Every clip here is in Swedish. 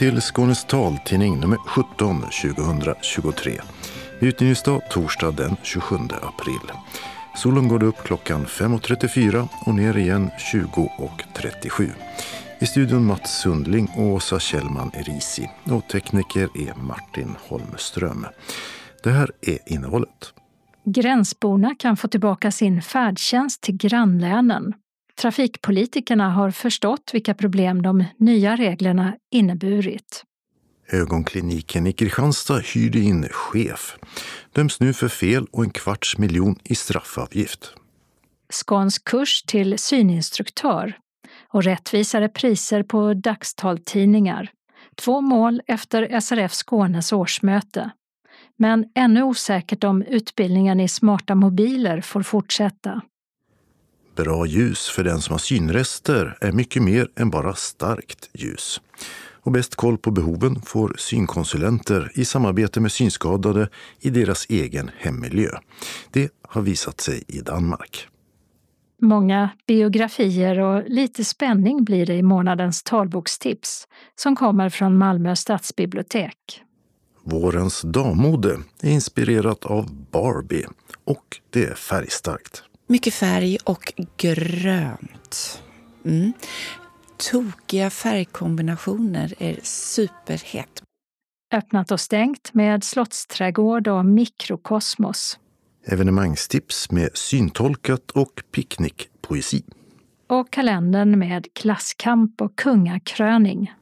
Till Skånes taltidning nummer 17 2023. Utgivningsdag torsdag den 27 april. Solen går upp klockan 5.34 och ner igen 20.37. I studion Mats Sundling och Åsa Kjellman Erisi och tekniker är Martin Holmström. Det här är innehållet. Gränsborna kan få tillbaka sin färdtjänst till grannlänen. Trafikpolitikerna har förstått vilka problem de nya reglerna inneburit. Ögonkliniken i Kristianstad hyrde in chef. Döms nu för fel och en kvarts miljon i straffavgift. Skånsk kurs till syninstruktör och rättvisare priser på dagstaltidningar. Två mål efter SRF Skånes årsmöte. Men ännu osäkert om utbildningen i smarta mobiler får fortsätta. Bra ljus för den som har synrester är mycket mer än bara starkt ljus. Och bäst koll på behoven får synkonsulenter i samarbete med synskadade i deras egen hemmiljö. Det har visat sig i Danmark. Många biografier och lite spänning blir det i månadens talbokstips som kommer från Malmö stadsbibliotek. Vårens dammode är inspirerat av Barbie och det är färgstarkt. Mycket färg och grönt. Mm. Tokiga färgkombinationer är superhett. Öppnat och stängt med slottsträdgård och mikrokosmos. Evenemangstips med syntolkat och picknickpoesi. Och kalendern med klasskamp och kungakröning.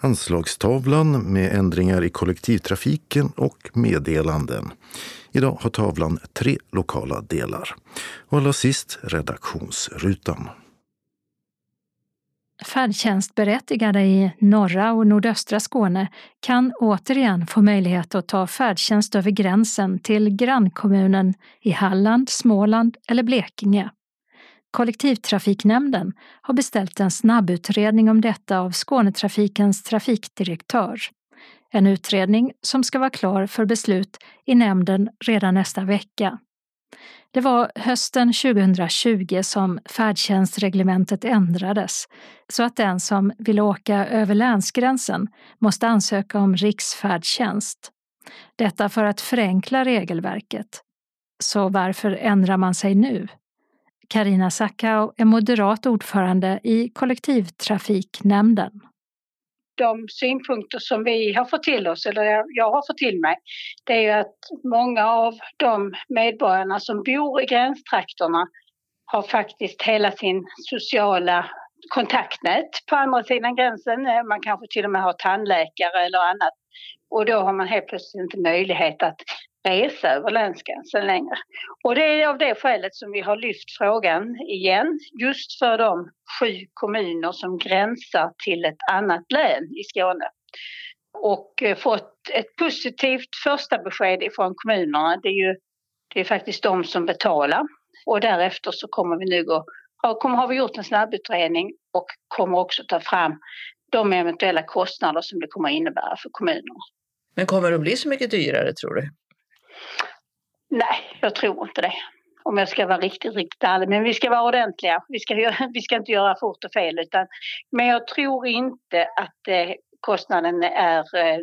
Anslagstavlan med ändringar i kollektivtrafiken och meddelanden. Idag har tavlan tre lokala delar. Och allra sist redaktionsrutan. Färdtjänstberättigade i norra och nordöstra Skåne kan återigen få möjlighet att ta färdtjänst över gränsen till grannkommunen i Halland, Småland eller Blekinge. Kollektivtrafiknämnden har beställt en snabbutredning om detta av Skånetrafikens trafikdirektör. En utredning som ska vara klar för beslut i nämnden redan nästa vecka. Det var hösten 2020 som färdtjänstreglementet ändrades så att den som vill åka över länsgränsen måste ansöka om riksfärdtjänst. Detta för att förenkla regelverket. Så varför ändrar man sig nu? Karina Sackau är moderat ordförande i kollektivtrafiknämnden de synpunkter som vi har fått till oss, eller jag har fått till mig, det är ju att många av de medborgarna som bor i gränstrakterna har faktiskt hela sin sociala kontaktnät på andra sidan gränsen. Eh, man kanske till och med har tandläkare eller annat. Och då har man helt plötsligt inte möjlighet att resa över länsgränsen längre. Och det är av det skälet som vi har lyft frågan igen, just för de sju kommuner som gränsar till ett annat län i Skåne. Och eh, fått ett positivt första besked ifrån kommunerna. Det är ju det är faktiskt de som betalar. Och därefter så kommer vi nu gå, har, har vi gjort en snabbutredning och kommer också ta fram de eventuella kostnader som det kommer innebära för kommunerna. Men kommer det att bli så mycket dyrare tror du? Nej, jag tror inte det. Om jag ska vara riktigt, riktigt ärlig. Men vi ska vara ordentliga. Vi ska, vi ska inte göra fort och fel. Utan, men jag tror inte att eh, kostnaden är, eh,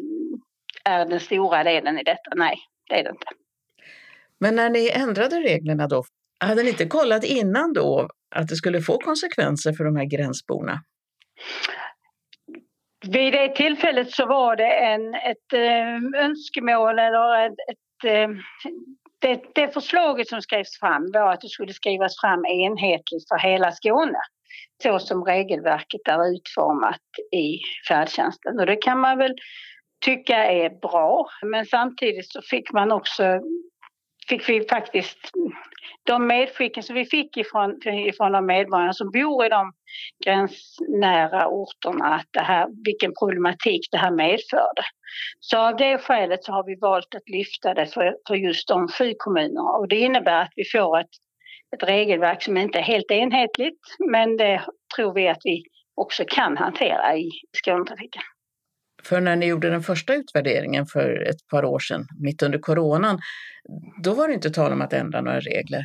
är den stora delen i detta. Nej, det är det inte. Men när ni ändrade reglerna då, hade ni inte kollat innan då att det skulle få konsekvenser för de här gränsborna? Vid det tillfället så var det en, ett äh, önskemål eller ett, Eh, det, det förslaget som skrevs fram var att det skulle skrivas fram enhetligt för hela Skåne så som regelverket är utformat i färdtjänsten. Och det kan man väl tycka är bra men samtidigt så fick man också fick vi faktiskt de medskicken som vi fick ifrån, ifrån de medborgare som bor i de gränsnära orterna, att det här, vilken problematik det här medförde. Så av det skälet så har vi valt att lyfta det för, för just de sju kommunerna och det innebär att vi får ett, ett regelverk som inte är helt enhetligt men det tror vi att vi också kan hantera i Skånetrafiken. För när ni gjorde den första utvärderingen för ett par år sedan, mitt under coronan, då var det inte tal om att ändra några regler.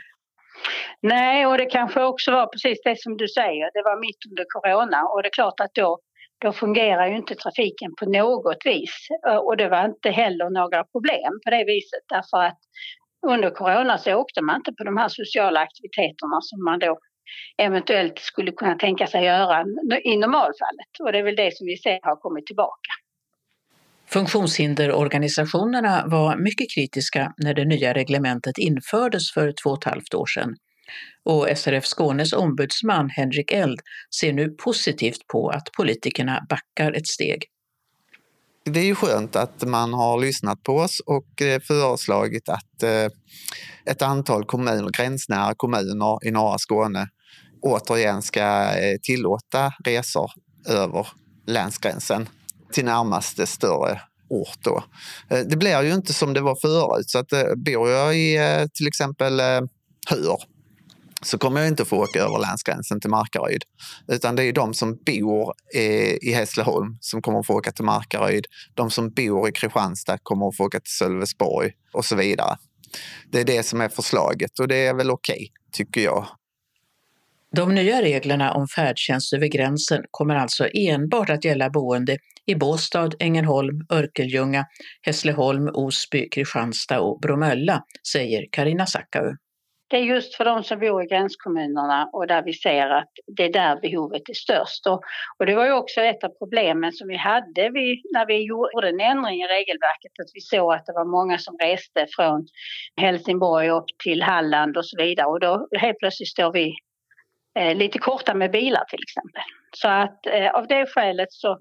Nej, och det kanske också var precis det som du säger. Det var mitt under corona och det är klart att då då fungerar ju inte trafiken på något vis. Och det var inte heller några problem på det viset därför att under corona så åkte man inte på de här sociala aktiviteterna som man då eventuellt skulle kunna tänka sig göra i normalfallet. Och det är väl det som vi ser har kommit tillbaka. Funktionshinderorganisationerna var mycket kritiska när det nya reglementet infördes för två och ett halvt år sedan. Och SRF Skånes ombudsman Henrik Eld ser nu positivt på att politikerna backar ett steg. Det är ju skönt att man har lyssnat på oss och eh, föreslagit att eh, ett antal kommuner, gränsnära kommuner i norra Skåne återigen ska eh, tillåta resor över länsgränsen till närmaste större ort. Då. Eh, det blir ju inte som det var förut. Så att, eh, bor jag i eh, till exempel Hör så kommer jag inte få åka över länsgränsen till Markaryd. Utan det är de som bor i Hässleholm som kommer att få åka till Markaryd. De som bor i Kristianstad kommer att få åka till Sölvesborg och så vidare. Det är det som är förslaget och det är väl okej, okay, tycker jag. De nya reglerna om färdtjänst över gränsen kommer alltså enbart att gälla boende i Båstad, Ängelholm, Örkelljunga, Hässleholm, Osby, Kristianstad och Bromölla, säger Karina Sackau. Det är just för de som bor i gränskommunerna och där vi ser att det är där behovet är störst. Och, och det var ju också ett av problemen som vi hade vi, när vi gjorde en ändring i regelverket, att vi såg att det var många som reste från Helsingborg upp till Halland och så vidare och då helt plötsligt står vi lite korta med bilar till exempel. Så att eh, av det skälet så,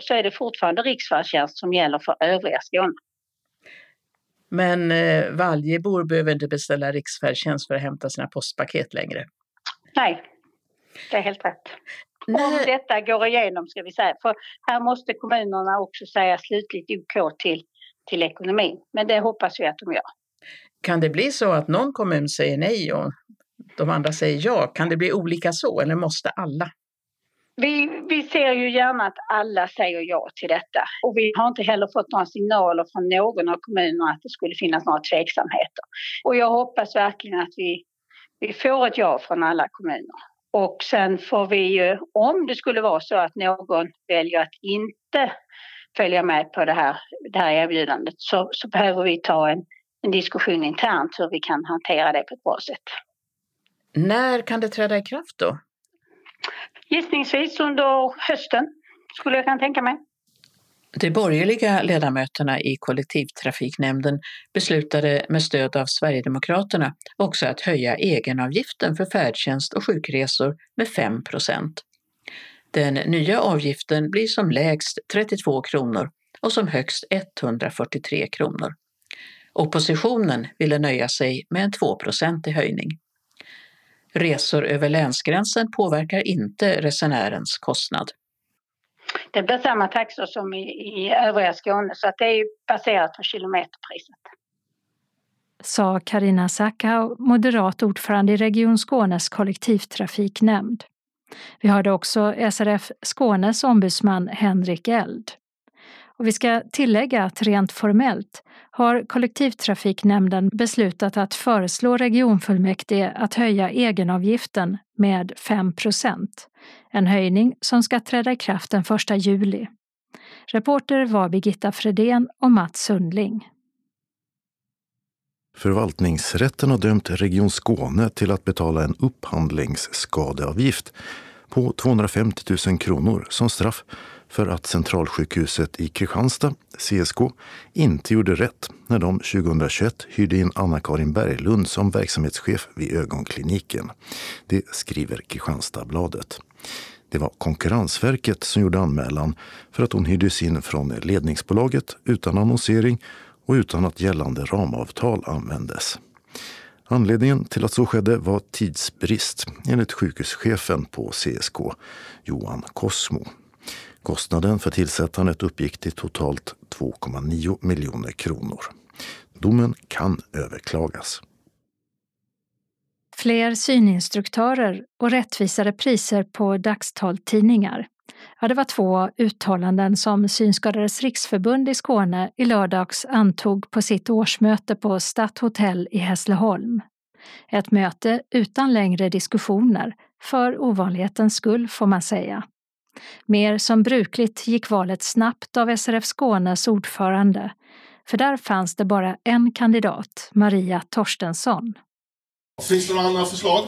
så är det fortfarande riksfärdtjänst som gäller för övriga Skåne. Men eh, Valjebor behöver inte beställa riksfärdtjänst för att hämta sina postpaket längre. Nej, det är helt rätt. Nej. Om detta går igenom ska vi säga. För här måste kommunerna också säga slutligt OK till, till ekonomin. Men det hoppas vi att de gör. Kan det bli så att någon kommun säger nej och de andra säger ja? Kan det bli olika så eller måste alla? Vi, vi ser ju gärna att alla säger ja till detta. Och vi har inte heller fått några signaler från någon av kommunerna att det skulle finnas några tveksamheter. Och jag hoppas verkligen att vi, vi får ett ja från alla kommuner. Och sen får vi ju, om det skulle vara så att någon väljer att inte följa med på det här, det här erbjudandet så, så behöver vi ta en, en diskussion internt hur vi kan hantera det på ett bra sätt. När kan det träda i kraft då? Gissningsvis under hösten skulle jag kunna tänka mig. De borgerliga ledamöterna i kollektivtrafiknämnden beslutade med stöd av Sverigedemokraterna också att höja egenavgiften för färdtjänst och sjukresor med 5 procent. Den nya avgiften blir som lägst 32 kronor och som högst 143 kronor. Oppositionen ville nöja sig med en 2 i höjning. Resor över länsgränsen påverkar inte resenärens kostnad. Det blir samma taxor som i, i övriga Skåne så att det är baserat på kilometerpriset. Sa Karina Sackau, moderat ordförande i Region Skånes kollektivtrafiknämnd. Vi hörde också SRF Skånes ombudsman Henrik Eld. Och vi ska tillägga att rent formellt har kollektivtrafiknämnden beslutat att föreslå regionfullmäktige att höja egenavgiften med 5% en höjning som ska träda i kraft den 1 juli. Reporter var Birgitta Fredén och Mats Sundling. Förvaltningsrätten har dömt Region Skåne till att betala en upphandlingsskadeavgift på 250 000 kronor som straff för att Centralsjukhuset i Kristianstad, CSK, inte gjorde rätt när de 2021 hyrde in Anna-Karin Berglund som verksamhetschef vid ögonkliniken. Det skriver Kristianstadsbladet. Det var Konkurrensverket som gjorde anmälan för att hon hyrdes in från ledningsbolaget utan annonsering och utan att gällande ramavtal användes. Anledningen till att så skedde var tidsbrist enligt sjukhuschefen på CSK, Johan Kosmo. Kostnaden för tillsättandet uppgick till totalt 2,9 miljoner kronor. Domen kan överklagas. Fler syninstruktörer och rättvisare priser på dagstaltidningar. Ja, det var två uttalanden som Synskadades riksförbund i Skåne i lördags antog på sitt årsmöte på Stadthotell i Hässleholm. Ett möte utan längre diskussioner, för ovanlighetens skull får man säga. Mer som brukligt gick valet snabbt av SRF Skånes ordförande, för där fanns det bara en kandidat, Maria Torstensson. Finns det några andra förslag?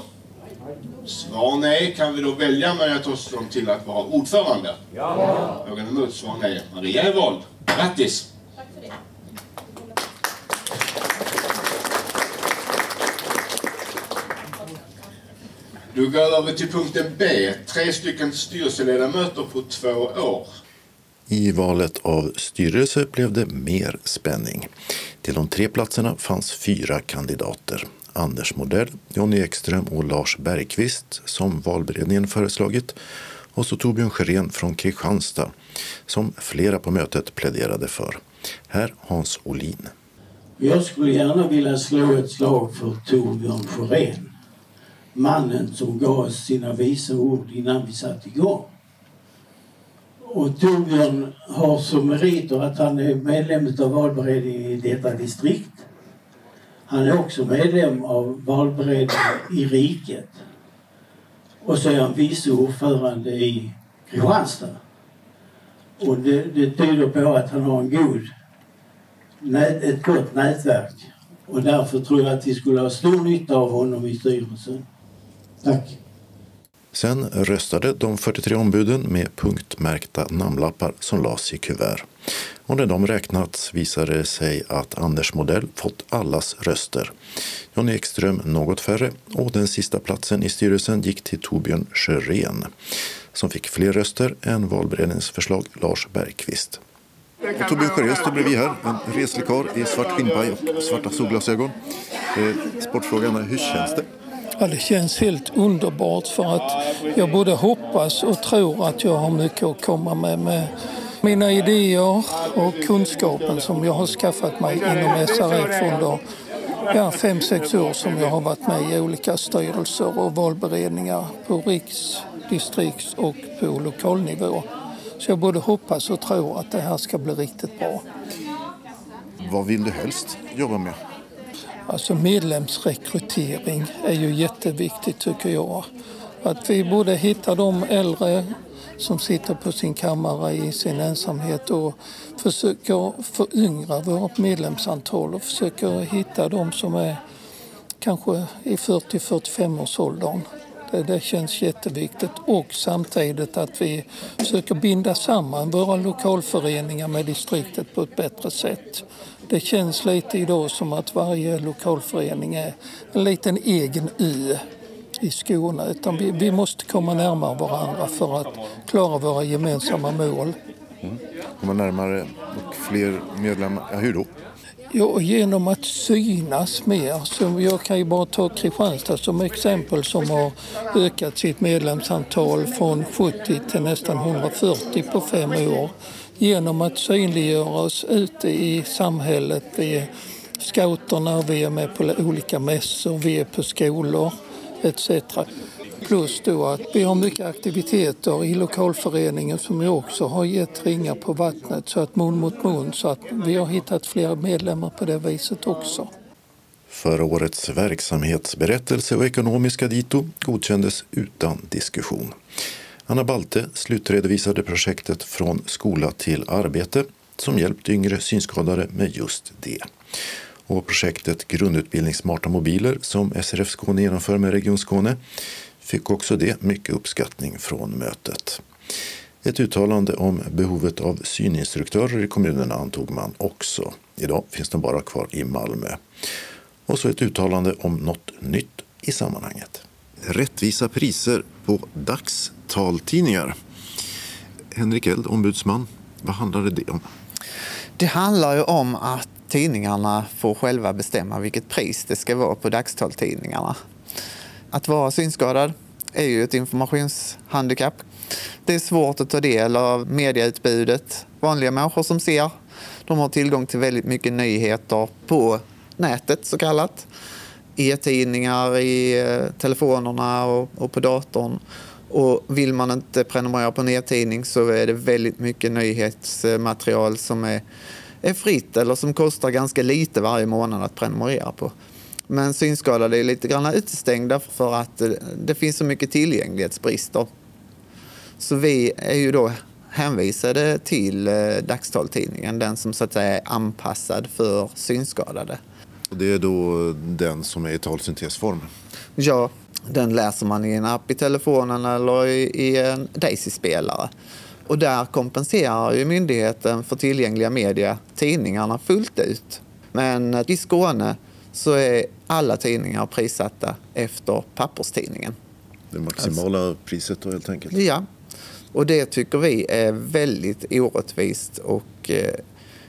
Svar nej. Kan vi då välja Maria Torstensson till att vara ordförande? Ja. Någon emot? Svar nej. Maria är vald. Grattis! Tack för det. Då går jag över till punkten B. Tre stycken styrelseledamöter på två år. I valet av styrelse blev det mer spänning. Till de tre platserna fanns fyra kandidater. Anders Modell, Jonny Ekström och Lars Bergqvist som valberedningen föreslagit och så Torbjörn Sjörén från Kristianstad som flera på mötet pläderade för. Här Hans Olin. Jag skulle gärna vilja slå ett slag för Torbjörn Sjörén. Mannen som gav oss sina visa ord innan vi satte igång. Och Torbjörn har som meriter att han är medlem av valberedningen i detta distrikt. Han är också medlem av valberedningen i riket. Och så är han vice ordförande i Kristianstad. Och det, det tyder på att han har en god, ett gott nätverk. Och därför tror jag att vi skulle ha stor nytta av honom i styrelsen. Tack. Sen röstade de 43 ombuden med punktmärkta namnlappar som lades i kuvert. Och när de räknats visade det sig att Anders Modell fått allas röster. Jon Ekström något färre och den sista platsen i styrelsen gick till Torbjörn Sjörén som fick fler röster än valberedningens förslag Lars Bergqvist. Och Torbjörn Sjörén står bredvid här, en reslig karl i svart skinnpaj och svarta solglasögon. Eh, sportfrågan är, hur känns det? Ja, det känns helt underbart för att jag både hoppas och tror att jag har mycket att komma med, med mina idéer och kunskapen som jag har skaffat mig inom SRF under ja, fem, sex år som jag har varit med i olika styrelser och valberedningar på riks, distrikts och på lokalnivå. Så jag både hoppas och tror att det här ska bli riktigt bra. Vad vill du helst jobba med? Alltså medlemsrekrytering är ju jätteviktigt tycker jag. Att vi borde hitta de äldre som sitter på sin kammare i sin ensamhet och försöker föryngra vårt medlemsantal och försöker hitta de som är kanske i 40-45 års åldern. Det, det känns jätteviktigt och samtidigt att vi försöker binda samman våra lokalföreningar med distriktet på ett bättre sätt. Det känns lite idag som att varje lokalförening är en liten egen ö i Skåne. Utan vi, vi måste komma närmare varandra för att klara våra gemensamma mål. Mm. Komma närmare och fler medlemmar. Ja, hur då? Ja, genom att synas mer. Så jag kan ju bara ta Kristianstad som exempel som har ökat sitt medlemsantal från 70 till nästan 140 på fem år. Genom att synliggöra oss ute i samhället. Vi är scouterna, vi är med på olika mässor, vi är på skolor etc. Plus då att vi har mycket aktiviteter i lokalföreningen som ju också har gett ringar på vattnet så att mun mot mun så att vi har hittat fler medlemmar på det viset också. Förra årets verksamhetsberättelse och ekonomiska dito godkändes utan diskussion. Anna Balte slutredovisade projektet Från skola till arbete som hjälpt yngre synskadade med just det och projektet Grundutbildning smarta mobiler som SRF Skåne genomför med Region Skåne fick också det mycket uppskattning från mötet. Ett uttalande om behovet av syninstruktörer i kommunerna antog man också. Idag finns de bara kvar i Malmö. Och så ett uttalande om något nytt i sammanhanget. Rättvisa priser på taltidningar. Henrik Eld, ombudsman, vad handlade det om? Det handlar ju om att tidningarna får själva bestämma vilket pris det ska vara på dagstaltidningarna. Att vara synskadad är ju ett informationshandikapp. Det är svårt att ta del av medieutbudet. Vanliga människor som ser, de har tillgång till väldigt mycket nyheter på nätet så kallat. E-tidningar i eh, telefonerna och, och på datorn. Och vill man inte prenumerera på en e-tidning så är det väldigt mycket nyhetsmaterial som är är fritt eller som kostar ganska lite varje månad att prenumerera på. Men synskadade är lite grann utestängda för att det finns så mycket tillgänglighetsbrister. Så vi är ju då hänvisade till eh, Dagstaltidningen, den som så att säga är anpassad för synskadade. Och det är då den som är i talsyntesform? Ja, den läser man i en app i telefonen eller i, i en Daisy-spelare. Och där kompenserar ju myndigheten för tillgängliga media tidningarna fullt ut. Men i Skåne så är alla tidningar prissatta efter papperstidningen. Det maximala priset då helt enkelt? Ja, och det tycker vi är väldigt orättvist och eh,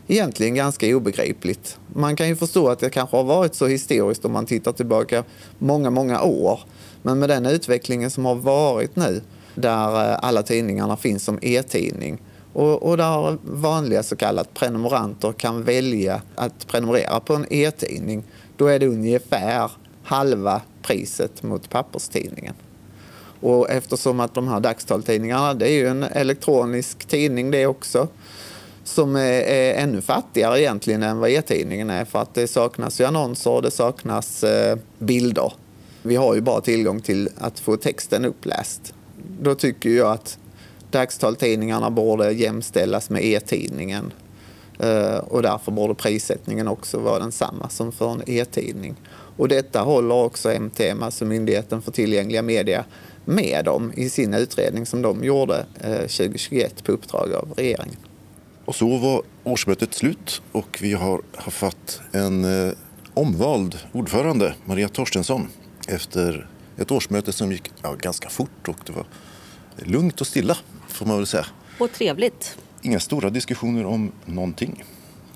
egentligen ganska obegripligt. Man kan ju förstå att det kanske har varit så historiskt om man tittar tillbaka många, många år. Men med den utvecklingen som har varit nu, där eh, alla tidningarna finns som e-tidning och, och där vanliga så kallade prenumeranter kan välja att prenumerera på en e-tidning, då är det ungefär halva priset mot papperstidningen. Och eftersom att de här dagstaltidningarna, det är ju en elektronisk tidning det också, som är, är ännu fattigare egentligen än vad e-tidningen är för att det saknas ju annonser och det saknas eh, bilder. Vi har ju bara tillgång till att få texten uppläst. Då tycker jag att dagstaltidningarna borde jämställas med e-tidningen eh, och därför borde prissättningen också vara densamma som för en e-tidning. Och detta håller också MTM, alltså Myndigheten för tillgängliga media, med om i sin utredning som de gjorde eh, 2021 på uppdrag av regeringen. Och så var årsmötet slut och vi har haft en eh, omvald ordförande, Maria Torstensson, efter ett årsmöte som gick ja, ganska fort och det var lugnt och stilla får man väl säga. Och trevligt. Inga stora diskussioner om någonting.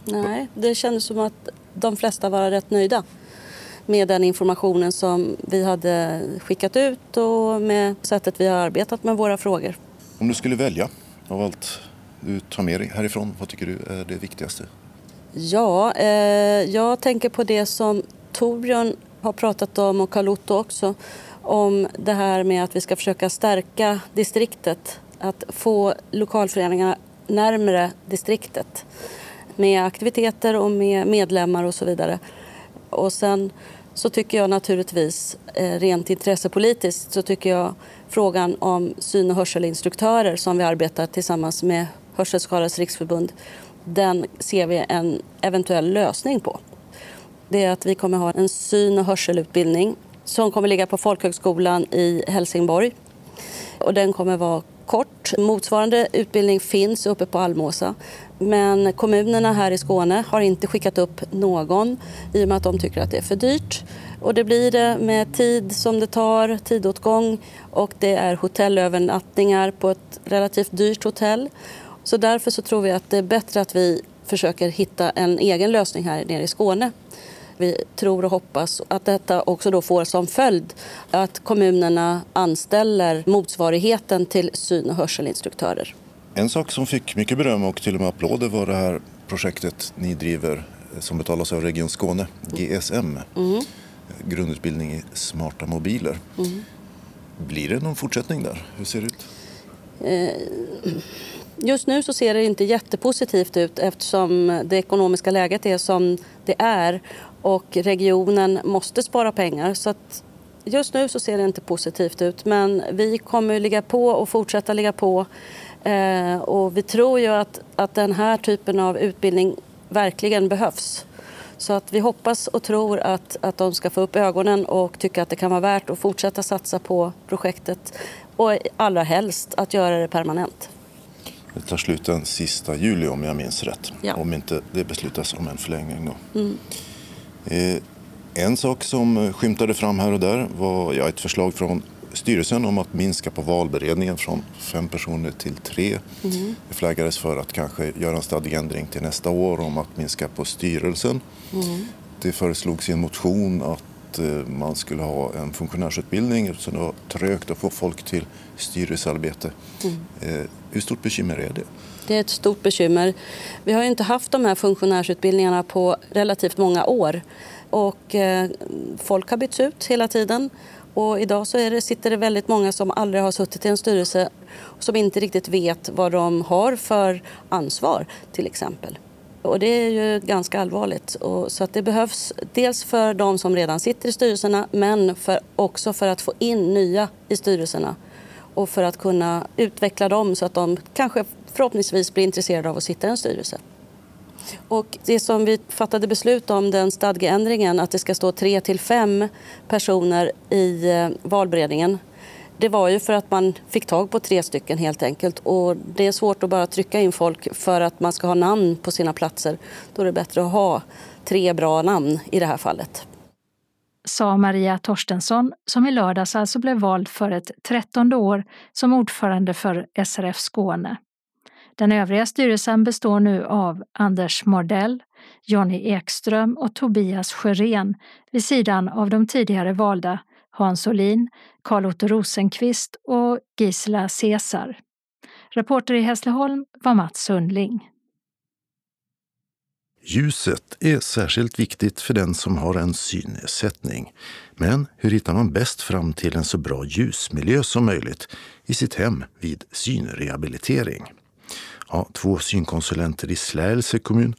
Nej, det kändes som att de flesta var rätt nöjda med den informationen som vi hade skickat ut och med sättet vi har arbetat med våra frågor. Om du skulle välja av allt du tar med dig härifrån, vad tycker du är det viktigaste? Ja, eh, jag tänker på det som Torbjörn har pratat om och Carlotto också om det här med att vi ska försöka stärka distriktet, att få lokalföreningarna närmre distriktet med aktiviteter och med medlemmar och så vidare. Och sen så tycker jag naturligtvis, eh, rent intressepolitiskt, så tycker jag frågan om syn och hörselinstruktörer som vi arbetar tillsammans med Hörselskadades riksförbund, den ser vi en eventuell lösning på. Det är att vi kommer ha en syn och hörselutbildning som kommer ligga på Folkhögskolan i Helsingborg. Och den kommer vara kort. Motsvarande utbildning finns uppe på Almåsa. Men kommunerna här i Skåne har inte skickat upp någon i och med att de tycker att det är för dyrt. Och det blir det med tid som det tar, tidåtgång och det är hotellövernattningar på ett relativt dyrt hotell. Så därför så tror vi att det är bättre att vi försöker hitta en egen lösning här nere i Skåne. Vi tror och hoppas att detta också då får som följd att kommunerna anställer motsvarigheten till syn och hörselinstruktörer. En sak som fick mycket beröm och till och med applåder var det här projektet ni driver som betalas av Region Skåne, GSM. Mm. Grundutbildning i smarta mobiler. Mm. Blir det någon fortsättning där? Hur ser det ut? Eh, just nu så ser det inte jättepositivt ut eftersom det ekonomiska läget är som det är och regionen måste spara pengar. Så att just nu så ser det inte positivt ut men vi kommer ligga på och fortsätta ligga på. Eh, och vi tror ju att, att den här typen av utbildning verkligen behövs. Så att vi hoppas och tror att, att de ska få upp ögonen och tycka att det kan vara värt att fortsätta satsa på projektet och allra helst att göra det permanent. Det tar slut den sista juli om jag minns rätt. Ja. Om inte det beslutas om en förlängning då. Mm. Eh, en sak som skymtade fram här och där var ja, ett förslag från styrelsen om att minska på valberedningen från fem personer till tre. Mm. Det flaggades för att kanske göra en stadgeändring till nästa år om att minska på styrelsen. Mm. Det föreslogs i en motion att eh, man skulle ha en funktionärsutbildning eftersom det var trögt att få folk till styrelsearbete. Mm. Eh, hur stort bekymmer är det? Det är ett stort bekymmer. Vi har inte haft de här funktionärsutbildningarna på relativt många år och eh, folk har bytts ut hela tiden. Och idag så det, sitter det väldigt många som aldrig har suttit i en styrelse och som inte riktigt vet vad de har för ansvar till exempel. Och det är ju ganska allvarligt. Och, så att det behövs dels för de som redan sitter i styrelserna men för, också för att få in nya i styrelserna och för att kunna utveckla dem så att de kanske förhoppningsvis blir intresserade av att sitta i en styrelse. Och det som vi fattade beslut om, den stadgeändringen, att det ska stå tre till fem personer i eh, valberedningen. Det var ju för att man fick tag på tre stycken helt enkelt. Och det är svårt att bara trycka in folk för att man ska ha namn på sina platser. Då är det bättre att ha tre bra namn i det här fallet. Sa Maria Torstensson som i lördags alltså blev vald för ett trettonde år som ordförande för SRF Skåne. Den övriga styrelsen består nu av Anders Mordell, Jonny Ekström och Tobias Sjörén vid sidan av de tidigare valda Hans Olin, Carl-Otto Rosenqvist och Gisela Cesar. Reporter i Hässleholm var Mats Sundling. Ljuset är särskilt viktigt för den som har en synnedsättning. Men hur hittar man bäst fram till en så bra ljusmiljö som möjligt i sitt hem vid synrehabilitering? Ja, två synkonsulenter i Slälse kommun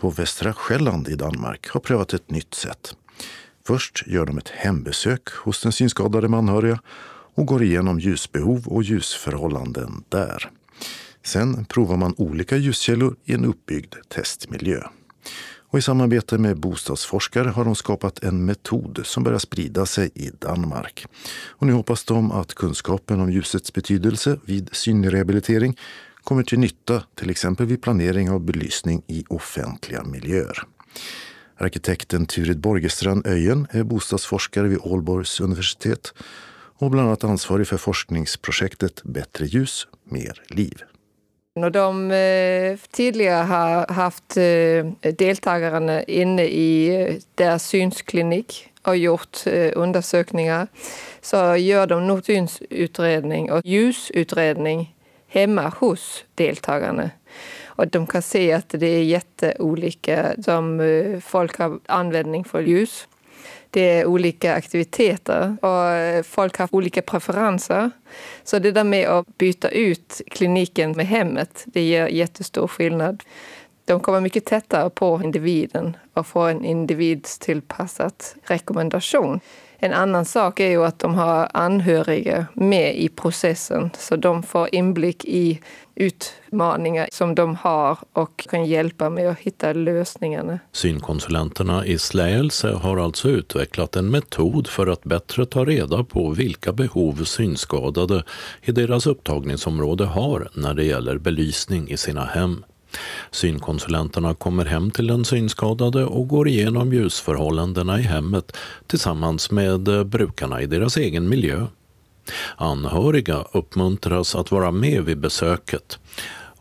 på Västra Själland i Danmark har prövat ett nytt sätt. Först gör de ett hembesök hos den synskadade med anhöriga och går igenom ljusbehov och ljusförhållanden där. Sen provar man olika ljuskällor i en uppbyggd testmiljö. Och I samarbete med bostadsforskare har de skapat en metod som börjar sprida sig i Danmark. Och nu hoppas de att kunskapen om ljusets betydelse vid synrehabilitering kommer till nytta till exempel vid planering av belysning i offentliga miljöer. Arkitekten Turid Borgestrand Öjen är bostadsforskare vid Ålborgs universitet och bland annat ansvarig för forskningsprojektet Bättre ljus, mer liv. När de eh, tidigare har haft eh, deltagarna inne i eh, deras synsklinik och gjort eh, undersökningar så gör de notsynsutredning och ljusutredning hemma hos deltagarna. Och de kan se att det är jätteolika som eh, folk har användning för ljus. Det är olika aktiviteter och eh, folk har olika preferenser. Så det där med att byta ut kliniken med hemmet, det gör jättestor skillnad. De kommer mycket tättare på individen och får en individstillpassad rekommendation. En annan sak är ju att de har anhöriga med i processen så de får inblick i utmaningar som de har och kan hjälpa med att hitta lösningarna. Synkonsulenterna i Släelse har alltså utvecklat en metod för att bättre ta reda på vilka behov synskadade i deras upptagningsområde har när det gäller belysning i sina hem. Synkonsulenterna kommer hem till den synskadade och går igenom ljusförhållandena i hemmet tillsammans med eh, brukarna i deras egen miljö. Anhöriga uppmuntras att vara med vid besöket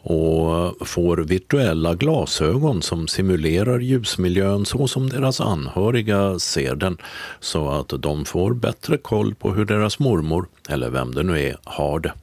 och får virtuella glasögon som simulerar ljusmiljön så som deras anhöriga ser den så att de får bättre koll på hur deras mormor, eller vem det nu är, har det.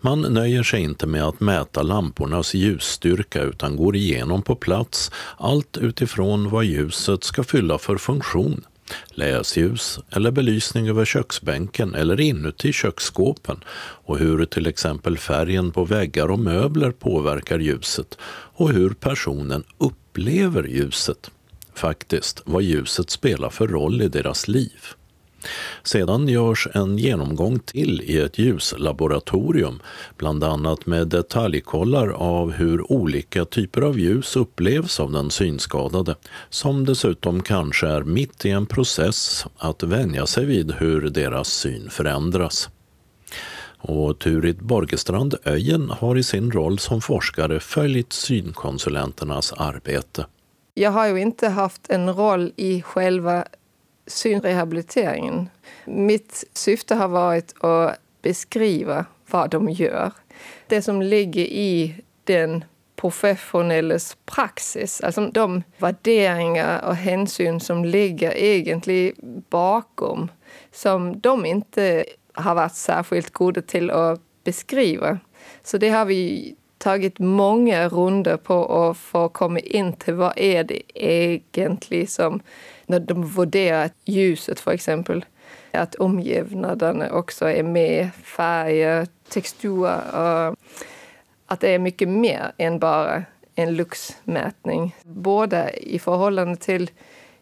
Man nöjer sig inte med att mäta lampornas ljusstyrka utan går igenom på plats allt utifrån vad ljuset ska fylla för funktion. Läsljus eller belysning över köksbänken eller inuti köksskåpen och hur till exempel färgen på väggar och möbler påverkar ljuset och hur personen upplever ljuset. Faktiskt vad ljuset spelar för roll i deras liv. Sedan görs en genomgång till i ett ljuslaboratorium, bland annat med detaljkollar av hur olika typer av ljus upplevs av den synskadade, som dessutom kanske är mitt i en process att vänja sig vid hur deras syn förändras. Och Turid Borgestrand Öjen har i sin roll som forskare följt synkonsulenternas arbete. Jag har ju inte haft en roll i själva synrehabiliteringen. Mitt syfte har varit att beskriva vad de gör. Det som ligger i den professionelles praxis, alltså de värderingar och hänsyn som ligger egentligen bakom som de inte har varit särskilt goda till att beskriva. Så det har vi tagit många runder på att få komma in till vad är det egentligen som när de värderar ljuset för exempel, att omgivnaden också är med, färger, texturer. Att det är mycket mer än bara en luxmätning. Både i förhållande till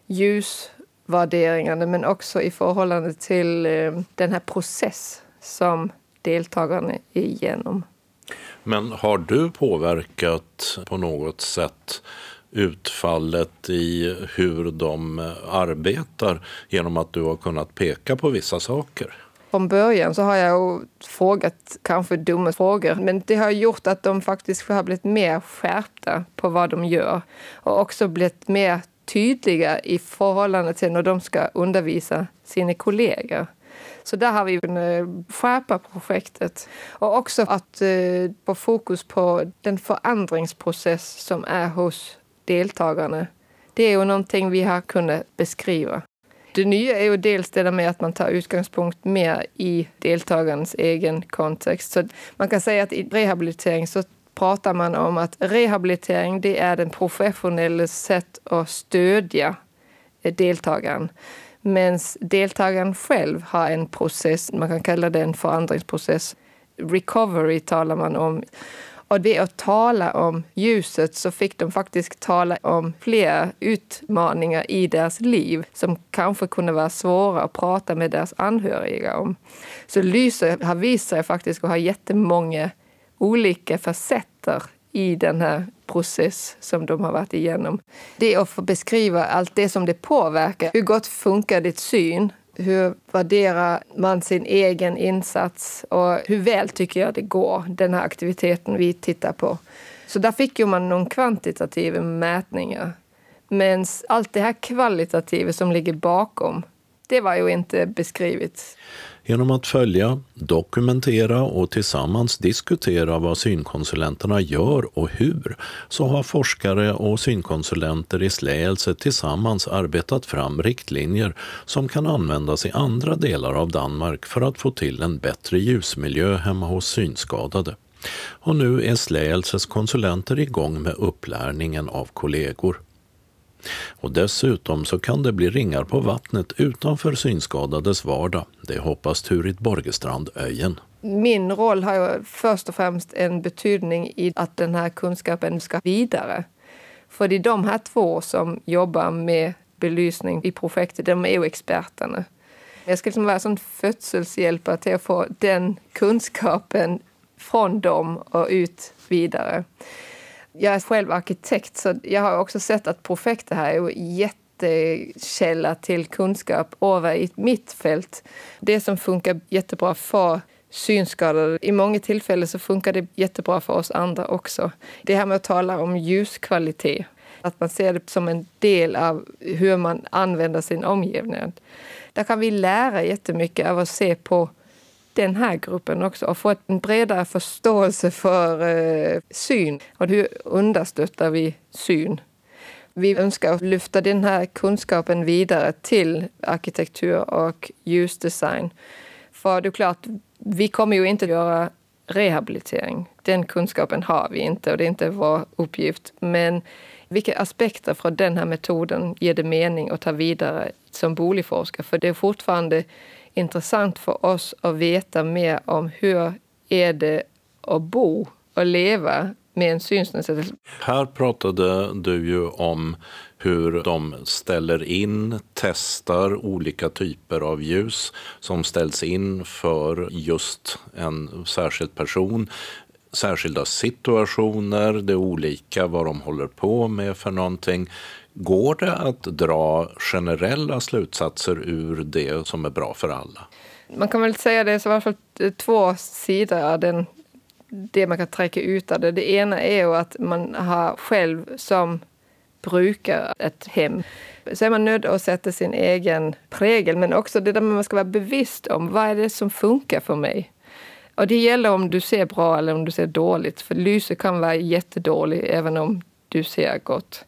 ljusvärderingarna men också i förhållande till eh, den här processen som deltagarna är igenom. Men har du påverkat på något sätt utfallet i hur de arbetar genom att du har kunnat peka på vissa saker? Från början så har jag frågat kanske dumma frågor, men det har gjort att de faktiskt har blivit mer skärpta på vad de gör och också blivit mer tydliga i förhållande till när de ska undervisa sina kollegor. Så där har vi kunnat skärpa projektet. Och också att eh, få fokus på den förändringsprocess som är hos deltagarna. Det är ju någonting vi har kunnat beskriva. Det nya är ju dels det där med att man tar utgångspunkt mer i deltagarens egen kontext. Så man kan säga att i rehabilitering så pratar man om att rehabilitering det är den professionella sätt att stödja deltagaren. Medan deltagaren själv har en process, man kan kalla det en förändringsprocess. Recovery talar man om. Och det att tala om ljuset så fick de faktiskt tala om fler utmaningar i deras liv som kanske kunde vara svåra att prata med deras anhöriga om. Så lyset har visat sig faktiskt att ha jättemånga olika facetter i den här process som de har varit igenom. Det är att få beskriva allt det som det påverkar. Hur gott funkar ditt syn? Hur värderar man sin egen insats? Och hur väl tycker jag det går, den här aktiviteten vi tittar på? Så där fick ju man någon kvantitativa mätningar. Men allt det här kvalitativa som ligger bakom, det var ju inte beskrivet. Genom att följa, dokumentera och tillsammans diskutera vad synkonsulenterna gör och hur så har forskare och synkonsulenter i Släelse tillsammans arbetat fram riktlinjer som kan användas i andra delar av Danmark för att få till en bättre ljusmiljö hemma hos synskadade. Och nu är Släelses konsulenter igång med upplärningen av kollegor. Och dessutom så kan det bli ringar på vattnet utanför synskadades vardag. Det hoppas Turit Borgestrand Öjen. Min roll har ju först och främst en betydning i att den här kunskapen ska vidare. För det är de här två som jobbar med belysning i projektet, de är ju experterna. Jag ska liksom vara en födselshjälpare till att få den kunskapen från dem och ut vidare. Jag är själv arkitekt så jag har också sett att projektet här är en jättekälla till kunskap över i mitt fält. Det som funkar jättebra för synskadade. I många tillfällen så funkar det jättebra för oss andra också. Det här med att tala om ljuskvalitet, att man ser det som en del av hur man använder sin omgivning. Där kan vi lära jättemycket av att se på den här gruppen också och få en bredare förståelse för eh, syn och hur understöttar vi syn. Vi önskar lyfta den här kunskapen vidare till arkitektur och ljusdesign. För det är klart, vi kommer ju inte att göra rehabilitering. Den kunskapen har vi inte och det är inte vår uppgift. Men vilka aspekter från den här metoden ger det mening att ta vidare som boligforskare? För det är fortfarande intressant för oss att veta mer om hur är det att bo och leva med en synsnedsättelse. Här pratade du ju om hur de ställer in, testar olika typer av ljus som ställs in för just en särskild person särskilda situationer, det är olika vad de håller på med för någonting. Går det att dra generella slutsatser ur det som är bra för alla? Man kan väl säga det är i alla fall eh, två sidor av den, det man kan träcka ut av det. Det ena är ju att man har själv som brukar ett hem så är man nödd att sätta sin egen prägel men också det där man ska vara bevisst om vad är det som funkar för mig. Och det gäller om du ser bra eller om du ser dåligt för lyset kan vara jättedåligt även om du ser gott.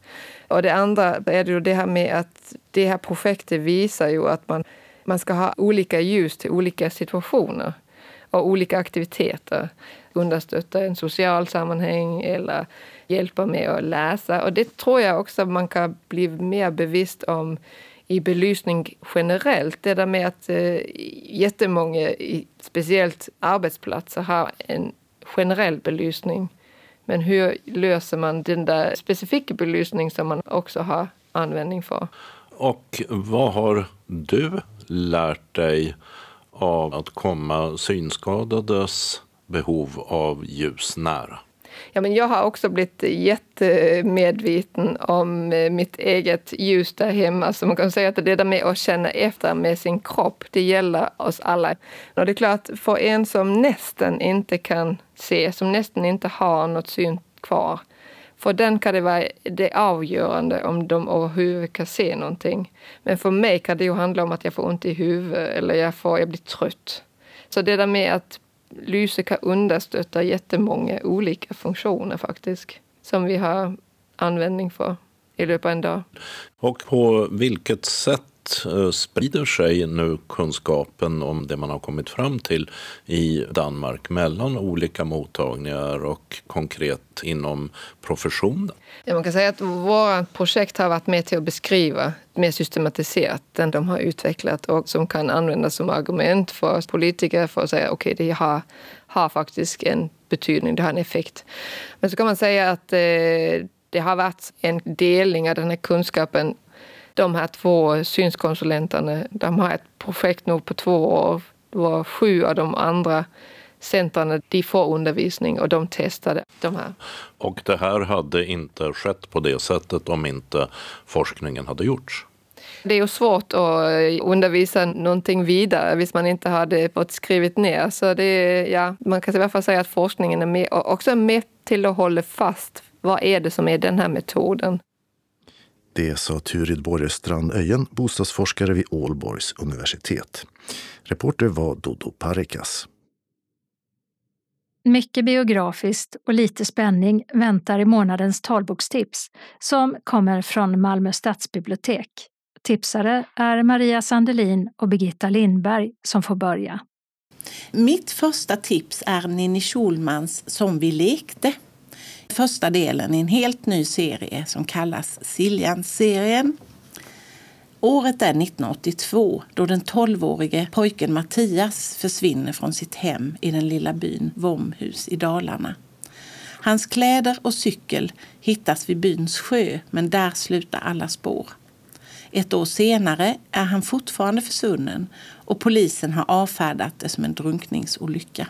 Och det andra är det, det här med att det här projektet visar ju att man, man ska ha olika ljus till olika situationer och olika aktiviteter. Understötta en social sammanhang eller hjälpa med att läsa. Och det tror jag också man kan bli mer bevisst om i belysning generellt. Det där med att eh, jättemånga, speciellt arbetsplatser, har en generell belysning men hur löser man den där specifika belysning som man också har användning för? Och vad har du lärt dig av att komma synskadades behov av ljus nära? Ja, men jag har också blivit jättemedveten om eh, mitt eget ljus där hemma. Så man kan säga att det där med att känna efter med sin kropp, det gäller oss alla. Och det är klart, för en som nästan inte kan se, som nästan inte har något syn kvar, för den kan det vara det avgörande om de överhuvudtaget kan se någonting. Men för mig kan det ju handla om att jag får ont i huvudet eller jag, får, jag blir trött. Så det där med att lyset kan understötta jättemånga olika funktioner faktiskt, som vi har användning för i löpet av en dag. Och på vilket sätt Eh, sprider sig nu kunskapen om det man har kommit fram till i Danmark mellan olika mottagningar och konkret inom professionen? Ja, man kan säga att vårt projekt har varit med till att beskriva mer systematiserat den de har utvecklat och som kan användas som argument för politiker för att säga okej, okay, det har, har faktiskt en betydning, det har en effekt. Men så kan man säga att eh, det har varit en delning av den här kunskapen de här två synskonsulenterna, de har ett projekt nu på två år. Det var sju av de andra centren, de får undervisning och de testade de här. Och det här hade inte skett på det sättet om inte forskningen hade gjorts? Det är ju svårt att undervisa någonting vidare hvis man inte hade fått skrivit ner. Så det, ja, man kan i alla fall säga att forskningen är med, också med till att hålla fast vad är det som är den här metoden. Det sa Turid Borgestrand Öjen, bostadsforskare vid Ålborgs universitet. Reporter var Dodo Parikas. Mycket biografiskt och lite spänning väntar i månadens talbokstips som kommer från Malmö stadsbibliotek. Tipsare är Maria Sandelin och Birgitta Lindberg som får börja. Mitt första tips är Ninni Schulmans Som vi lekte första delen i en helt ny serie som kallas Siljan-serien. Året är 1982 då den 12-årige pojken Mattias försvinner från sitt hem i den lilla byn Vomhus i Dalarna. Hans kläder och cykel hittas vid byns sjö, men där slutar alla spår. Ett år senare är han fortfarande försvunnen och polisen har avfärdat det som en drunkningsolycka.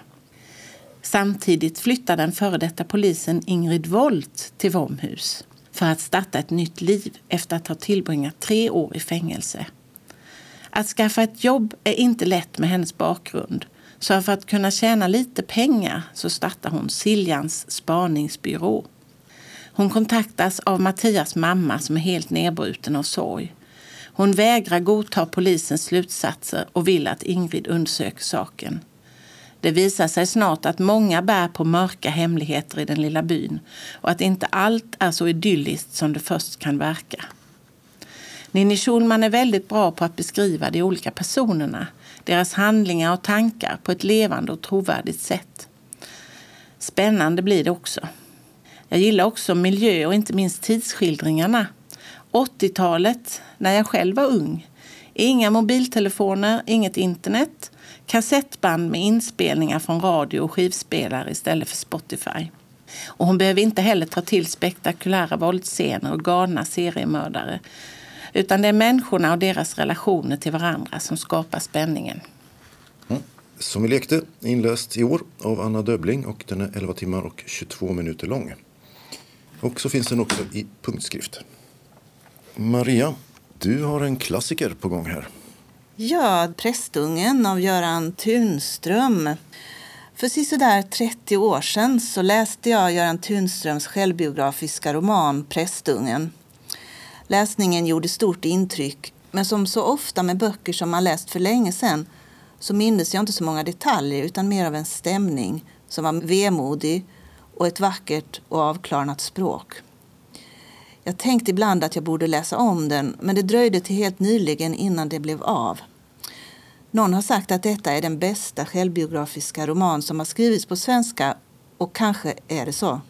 Samtidigt flyttar den före detta polisen Ingrid Wolt till Vomhus för att starta ett nytt liv efter att ha tillbringat tre år i fängelse. Att skaffa ett jobb är inte lätt med hennes bakgrund så för att kunna tjäna lite pengar så startar hon Siljans spaningsbyrå. Hon kontaktas av Mattias mamma som är helt nedbruten av sorg. Hon vägrar godta polisens slutsatser och vill att Ingrid undersöker saken. Det visar sig snart att många bär på mörka hemligheter i den lilla byn och att inte allt är så idylliskt som det först kan verka. Ninni Schulman är väldigt bra på att beskriva de olika personerna, deras handlingar och tankar på ett levande och trovärdigt sätt. Spännande blir det också. Jag gillar också miljö och inte minst tidsskildringarna. 80-talet, när jag själv var ung. Inga mobiltelefoner, inget internet kassettband med inspelningar från radio och skivspelare istället för Spotify. Och hon behöver inte heller ta till spektakulära våldsscener och galna seriemördare. Utan det är människorna och deras relationer till varandra som skapar spänningen. Mm. Som vi lekte, inläst i år av Anna Döbling och den är 11 timmar och 22 minuter lång. Och så finns den också i punktskrift. Maria, du har en klassiker på gång här. Ja, Prästungen av Göran Tunström. För sisådär 30 år sedan så läste jag Göran Tunströms självbiografiska roman Prästungen. Läsningen gjorde stort intryck, men som så ofta med böcker som man läst för länge sedan så mindes jag inte så många detaljer utan mer av en stämning som var vemodig och ett vackert och avklarnat språk. Jag tänkte ibland att jag borde läsa om den men det dröjde till helt nyligen innan det blev av. Någon har sagt att detta är den bästa självbiografiska roman som har skrivits på svenska och kanske är det så.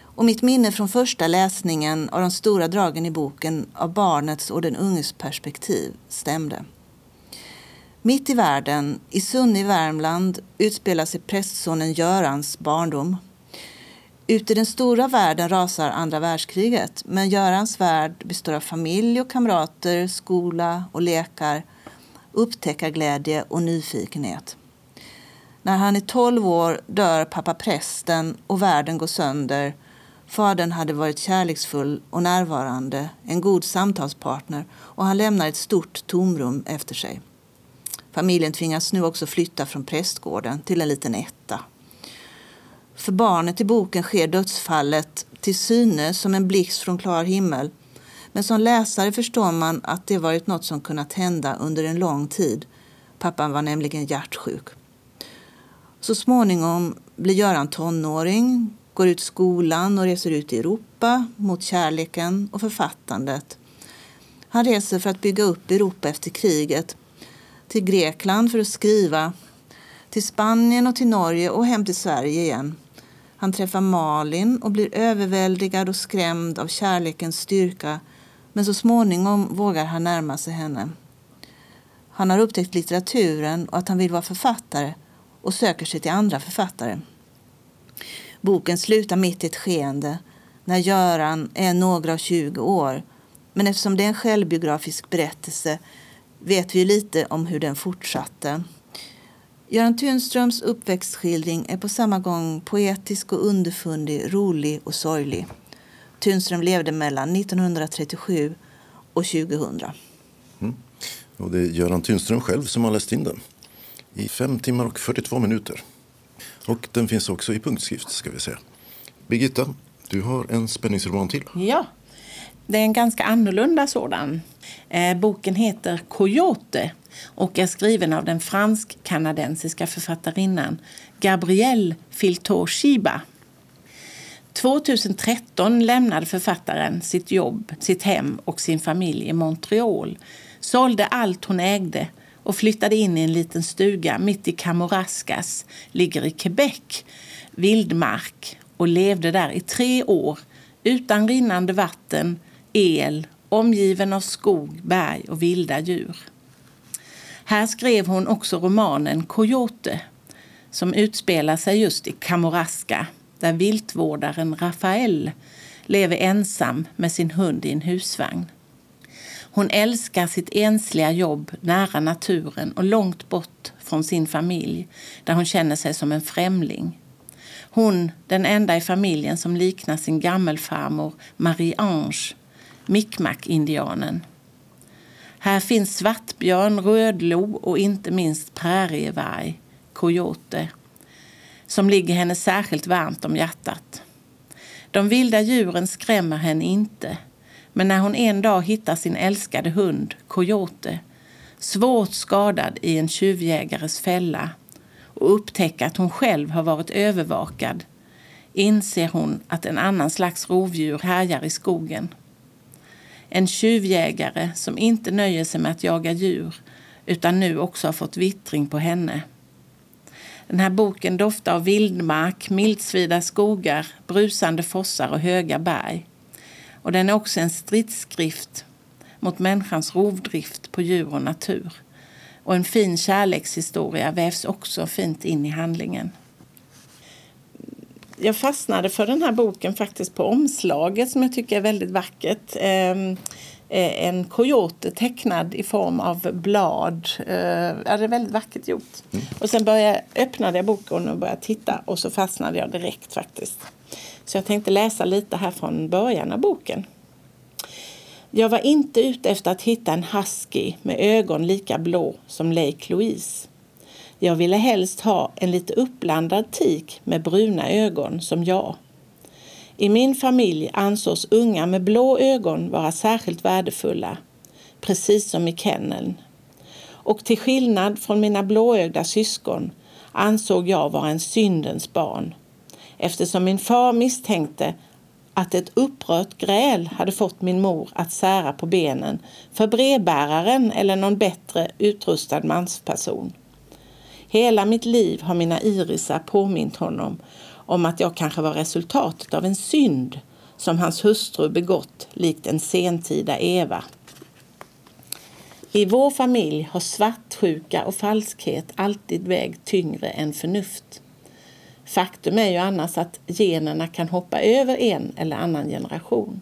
Och mitt minne från första läsningen av de stora dragen i boken av barnets och den unges perspektiv stämde. Mitt i världen, i Sunne i Värmland, utspelar sig prästsonen Görans barndom. Ute i den stora världen rasar andra världskriget men Görans värld består av familj och kamrater, skola och lekar upptäckarglädje och nyfikenhet. När han är 12 år dör pappa prästen och världen går sönder. Fadern hade varit kärleksfull och närvarande, en god samtalspartner och han lämnar ett stort tomrum efter sig. Familjen tvingas nu också flytta från prästgården till en liten etta. För barnet i boken sker dödsfallet till synes som en blixt från klar himmel. Men som läsare förstår man att det varit något som kunnat hända under en lång tid. Pappan var nämligen hjärtsjuk. Så småningom blir Göran tonåring, går ut skolan och reser ut i Europa mot kärleken och författandet. Han reser för att bygga upp Europa efter kriget. Till Grekland för att skriva, till Spanien och till Norge och hem till Sverige igen. Han träffar Malin och blir överväldigad och skrämd av kärlekens styrka men så småningom vågar han närma sig henne. Han har upptäckt litteraturen och att han vill vara författare och söker sig till andra författare. Boken slutar mitt i ett skeende när Göran är några och 20 år. Men eftersom det är en självbiografisk berättelse vet vi lite om hur den fortsatte. Göran Tunströms uppväxtskildring är på samma gång poetisk och underfundig, rolig och sorglig. Tunström levde mellan 1937 och 2000. Mm. Och det är Göran Tunström själv som har läst in den i fem timmar och 42 minuter. Och den finns också i punktskrift ska vi säga. Birgitta, du har en spänningsroman till. Ja, det är en ganska annorlunda sådan. Eh, boken heter Coyote och är skriven av den fransk-kanadensiska författarinnan Gabrielle Filtor-Shiba. 2013 lämnade författaren sitt jobb, sitt hem och sin familj i Montreal, sålde allt hon ägde och flyttade in i en liten stuga mitt i Kamouraskas, ligger i Quebec, vildmark och levde där i tre år utan rinnande vatten, el, omgiven av skog, berg och vilda djur. Här skrev hon också romanen Coyote som utspelar sig just i Kamoraska där viltvårdaren Rafael lever ensam med sin hund i en husvagn. Hon älskar sitt ensliga jobb nära naturen och långt bort från sin familj där hon känner sig som en främling. Hon, den enda i familjen som liknar sin gammelfarmor Marie-Ange, Micmac-indianen. Här finns svartbjörn, rödlo och inte minst prärievarg, coyote, som ligger henne särskilt varmt om hjärtat. De vilda djuren skrämmer henne inte men när hon en dag hittar sin älskade hund, Coyote, svårt skadad i en tjuvjägares fälla och upptäcker att hon själv har varit övervakad inser hon att en annan slags rovdjur härjar i skogen. En tjuvjägare som inte nöjer sig med att jaga djur utan nu också har fått vittring på henne. Den här boken doftar av vildmark, mildsvida skogar, brusande fossar och höga berg. Och den är också en stridsskrift mot människans rovdrift på djur och natur. Och en fin kärlekshistoria vävs också fint in i handlingen. Jag fastnade för den här boken faktiskt på omslaget som jag tycker är väldigt vackert. Ehm, eh, en coyote tecknad i form av blad. Eh, det är väldigt vackert gjort. Mm. Och sen började, öppnade jag boken och började titta och så fastnade jag direkt faktiskt. Så jag tänkte läsa lite här från början av boken. Jag var inte ute efter att hitta en husky med ögon lika blå som Lake Louise. Jag ville helst ha en lite uppblandad tik med bruna ögon som jag. I min familj ansågs unga med blå ögon vara särskilt värdefulla, precis som i kenneln. Och till skillnad från mina blåögda syskon ansåg jag vara en syndens barn eftersom min far misstänkte att ett upprört gräl hade fått min mor att sära på benen för brevbäraren eller någon bättre utrustad mansperson. Hela mitt liv har mina irisar påmint honom om att jag kanske var resultatet av en synd som hans hustru begått likt en sentida Eva. I vår familj har svartsjuka och falskhet alltid vägt tyngre än förnuft. Faktum är ju annars att generna kan hoppa över en eller annan generation.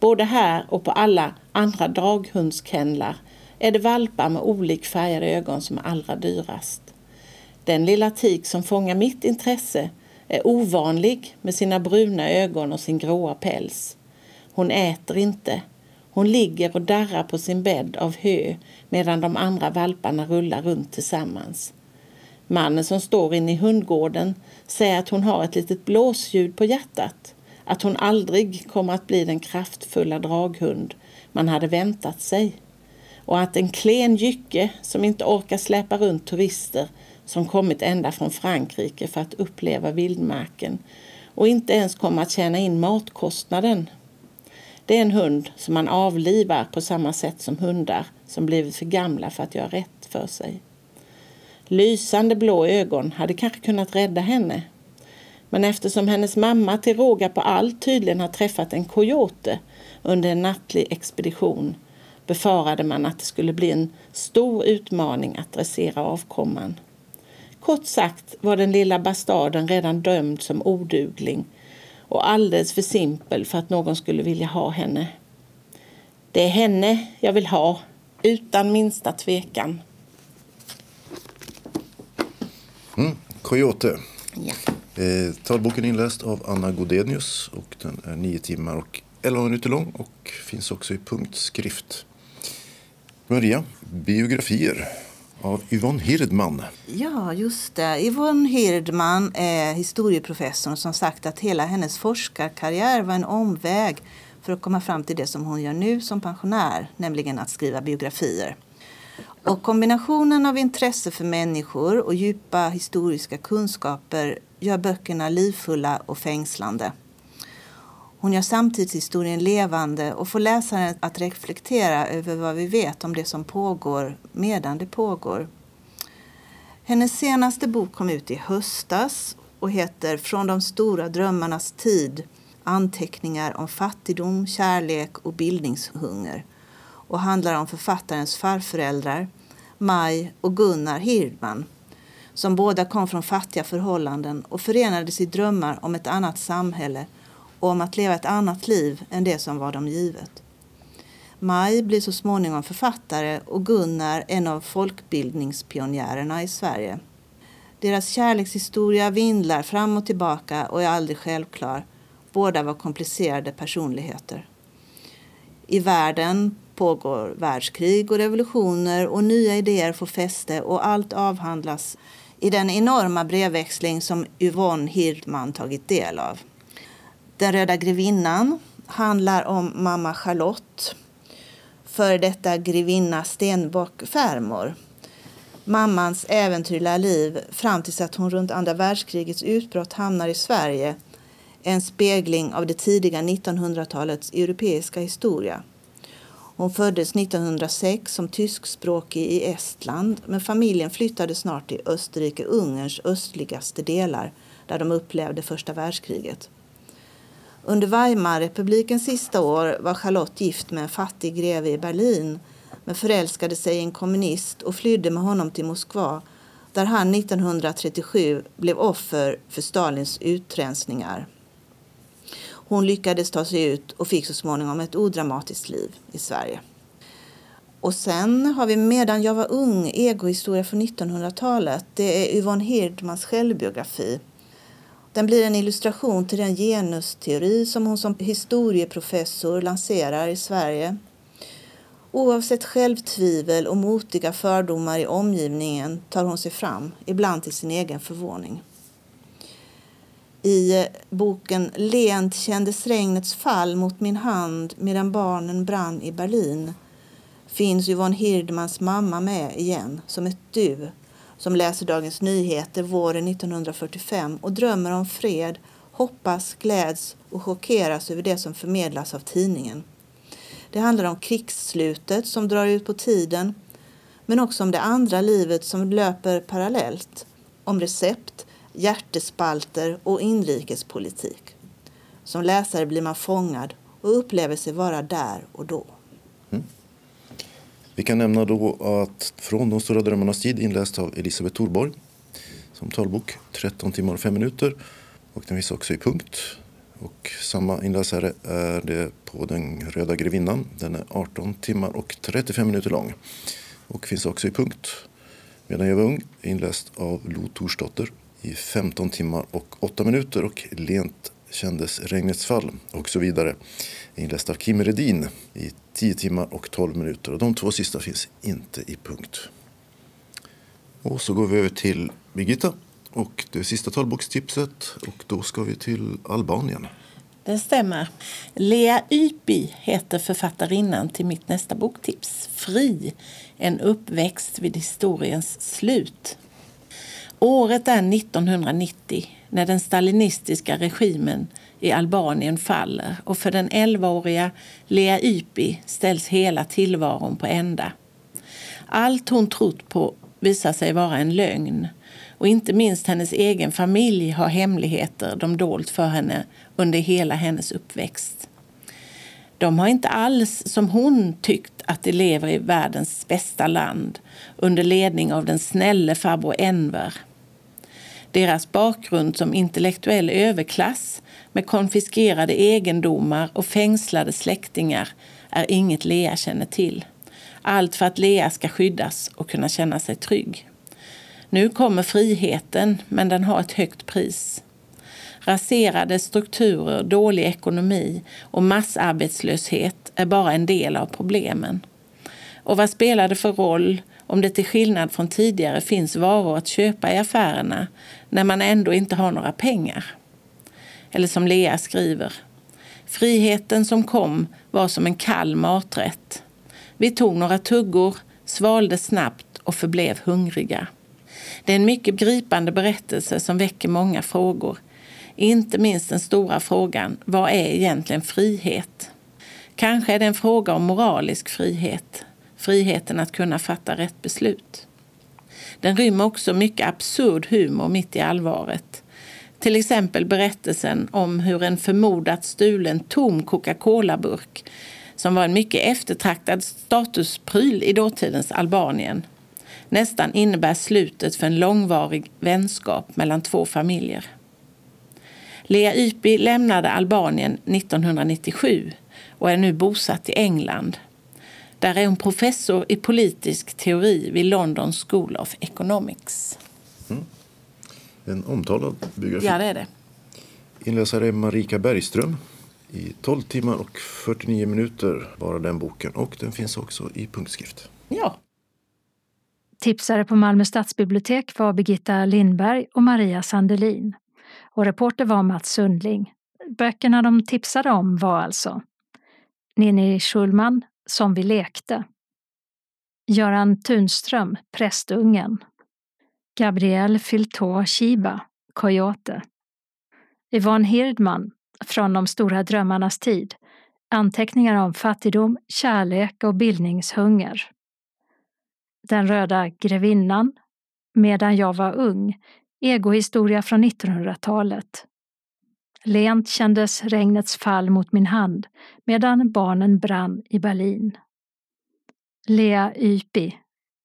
Både här och på alla andra draghundskennlar är det valpar med olikfärgade ögon som är allra dyrast. Den lilla tik som fångar mitt intresse är ovanlig med sina bruna ögon och sin gråa päls. Hon äter inte. Hon ligger och darrar på sin bädd av hö medan de andra valparna rullar runt tillsammans. Mannen som står inne i hundgården säger att hon har ett litet blåsljud på hjärtat. Att hon aldrig kommer att bli den kraftfulla draghund man hade väntat sig. Och att en klen jycke som inte orkar släpa runt turister som kommit ända från Frankrike för att uppleva vildmarken och inte ens kommer att tjäna in matkostnaden. Det är en hund som man avlivar på samma sätt som hundar som blivit för gamla för att göra rätt för sig. Lysande blå ögon hade kanske kunnat rädda henne. Men eftersom hennes mamma till råga på allt tydligen har träffat en kojote under en nattlig expedition befarade man att det skulle bli en stor utmaning att dressera avkomman. Kort sagt var den lilla bastarden redan dömd som odugling och alldeles för simpel för att någon skulle vilja ha henne. Det är henne jag vill ha, utan minsta tvekan. Mm. Coyote. Ja. Eh, talboken inläst av Anna Godenius och den är 9 timmar och 11 minuter lång och finns också i punktskrift. Maria, biografier av Yvonne Hirdman. Ja, just det. Yvonne Hirdman är historieprofessorn som sagt att hela hennes forskarkarriär var en omväg för att komma fram till det som hon gör nu som pensionär, nämligen att skriva biografier. Och kombinationen av intresse för människor och djupa historiska kunskaper gör böckerna livfulla och fängslande. Hon gör samtidshistorien levande och får läsaren att reflektera över vad vi vet om det som pågår medan det pågår. Hennes senaste bok kom ut i höstas och heter Från de stora drömmarnas tid anteckningar om fattigdom, kärlek och bildningshunger och handlar om författarens farföräldrar Maj och Gunnar Hirdman som båda kom från fattiga förhållanden och förenades i drömmar om ett annat samhälle och om att leva ett annat liv än det som var dem givet. Maj blir så småningom författare och Gunnar en av folkbildningspionjärerna i Sverige. Deras kärlekshistoria vindlar fram och tillbaka och är aldrig självklar. Båda var komplicerade personligheter. I världen pågår världskrig och revolutioner och nya idéer får fäste och allt avhandlas i den enorma brevväxling som Yvonne Hirdman tagit del av. Den röda grevinnan handlar om mamma Charlotte, före detta grevinna Stenbock-farmor. Mammans äventyrliga liv fram tills att hon runt andra världskrigets utbrott hamnar i Sverige en spegling av det tidiga 1900-talets europeiska historia. Hon föddes 1906 som tyskspråkig i Estland men familjen flyttade snart till Österrike-Ungerns östligaste delar där de upplevde första världskriget. Under Weimarrepublikens sista år var Charlotte gift med en fattig greve i Berlin men förälskade sig i en kommunist och flydde med honom till Moskva där han 1937 blev offer för Stalins utrensningar. Hon lyckades ta sig ut och fick så småningom ett odramatiskt liv i Sverige. Och sen har vi Medan jag var ung, egohistoria från 1900-talet. Det är Yvonne Hirdmans självbiografi den blir en illustration till den genusteori som hon som historieprofessor lanserar i Sverige. Oavsett självtvivel och motiga fördomar i omgivningen tar hon sig fram, ibland till sin egen förvåning. I eh, boken Lent kändes regnets fall mot min hand medan barnen brann i Berlin finns Yvonne Hirdmans mamma med igen som ett du som läser Dagens Nyheter våren 1945 och drömmer om fred, hoppas, gläds och chockeras över det som förmedlas av tidningen. Det handlar om krigsslutet som drar ut på tiden men också om det andra livet som löper parallellt. Om recept, hjärtespalter och inrikespolitik. Som läsare blir man fångad och upplever sig vara där och då. Vi kan nämna då att Från de stora drömmarnas tid inläst av Elisabeth Thorborg som talbok, 13 timmar och 5 minuter. Och den finns också i punkt. Och samma inläsare är det på Den röda grevinnan. Den är 18 timmar och 35 minuter lång. Och finns också i punkt. Medan jag var ung, inläst av Lo Torsdotter i 15 timmar och 8 minuter och Lent kändes regnets fall och så vidare. Inläst av Kim Redin i 10 timmar och 12 minuter. Och de två sista finns inte i punkt. Och så går vi över till Birgitta och det sista talbokstipset. Och då ska vi till Albanien. Det stämmer. Lea Ypi heter författarinnan till mitt nästa boktips. Fri, en uppväxt vid historiens slut. Året är 1990 när den stalinistiska regimen i Albanien faller och för den 11-åriga Lea Ypi ställs hela tillvaron på ända. Allt hon trott på visar sig vara en lögn och inte minst hennes egen familj har hemligheter de dolt för henne under hela hennes uppväxt. De har inte alls, som hon tyckt, att de lever i världens bästa land under ledning av den snälle farbror Enver. Deras bakgrund som intellektuell överklass med konfiskerade egendomar och fängslade släktingar är inget Lea känner till. Allt för att Lea ska skyddas och kunna känna sig trygg. Nu kommer friheten, men den har ett högt pris. Raserade strukturer, dålig ekonomi och massarbetslöshet är bara en del av problemen. Och vad spelar det för roll om det till skillnad från tidigare finns varor att köpa i affärerna när man ändå inte har några pengar? Eller som Lea skriver. Friheten som kom var som en kall maträtt. Vi tog några tuggor, svalde snabbt och förblev hungriga. Det är en mycket gripande berättelse som väcker många frågor. Inte minst den stora frågan, vad är egentligen frihet? Kanske är det en fråga om moralisk frihet, friheten att kunna fatta rätt beslut. Den rymmer också mycket absurd humor mitt i allvaret. Till exempel berättelsen om hur en förmodat stulen tom Coca-Cola-burk som var en mycket eftertraktad statuspryl i dåtidens Albanien nästan innebär slutet för en långvarig vänskap mellan två familjer. Lea Ypi lämnade Albanien 1997 och är nu bosatt i England. Där är hon professor i politisk teori vid London School of Economics. Mm. En omtalad biografi. Ja, det är det. Inläsare är Marika Bergström. I 12 timmar och 49 minuter bara den boken. Och den finns också i punktskrift. Ja. Tipsare på Malmö stadsbibliotek var Birgitta Lindberg och Maria Sandelin. Och reporter var Mats Sundling. Böckerna de tipsade om var alltså Ninni Schulman, som vi lekte. Göran Tunström, Prästungen. Gabrielle Filto, Chiba, Coyote. Yvonne Hirdman, Från de stora drömmarnas tid. Anteckningar om fattigdom, kärlek och bildningshunger. Den röda grevinnan, Medan jag var ung, egohistoria från 1900-talet. Lent kändes regnets fall mot min hand medan barnen brann i Berlin. Lea Ypi,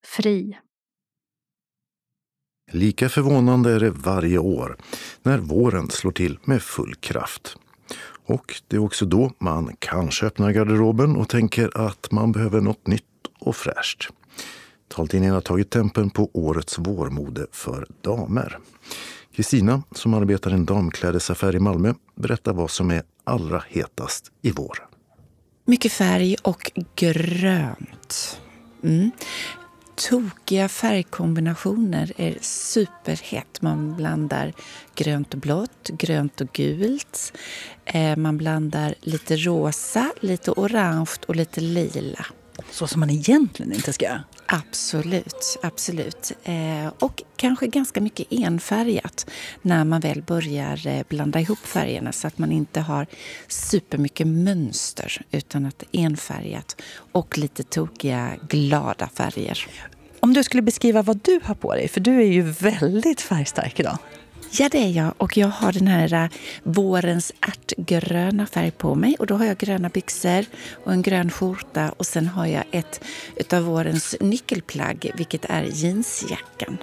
Fri. Lika förvånande är det varje år när våren slår till med full kraft. Och det är också då man kanske öppnar garderoben och tänker att man behöver något nytt och fräscht. Taltidningen har tagit tempen på årets vårmode för damer. Kristina, som arbetar i en damklädesaffär i Malmö, berättar vad som är allra hetast i vår. Mycket färg och grönt. Mm. Tokiga färgkombinationer är superhett. Man blandar grönt och blått, grönt och gult. Eh, man blandar lite rosa, lite orange och lite lila. Så som man egentligen inte ska göra? Absolut, absolut. Eh, och kanske ganska mycket enfärgat när man väl börjar eh, blanda ihop färgerna så att man inte har supermycket mönster utan att det är enfärgat och lite tokiga, glada färger. Om du skulle beskriva vad du har på dig, för du är ju väldigt färgstark idag. Ja, det är jag. Och jag har den här äh, vårens ärtgröna färg på mig. Och då har jag gröna byxor och en grön skjorta. Och sen har jag ett utav vårens nyckelplagg, vilket är jeansjackan.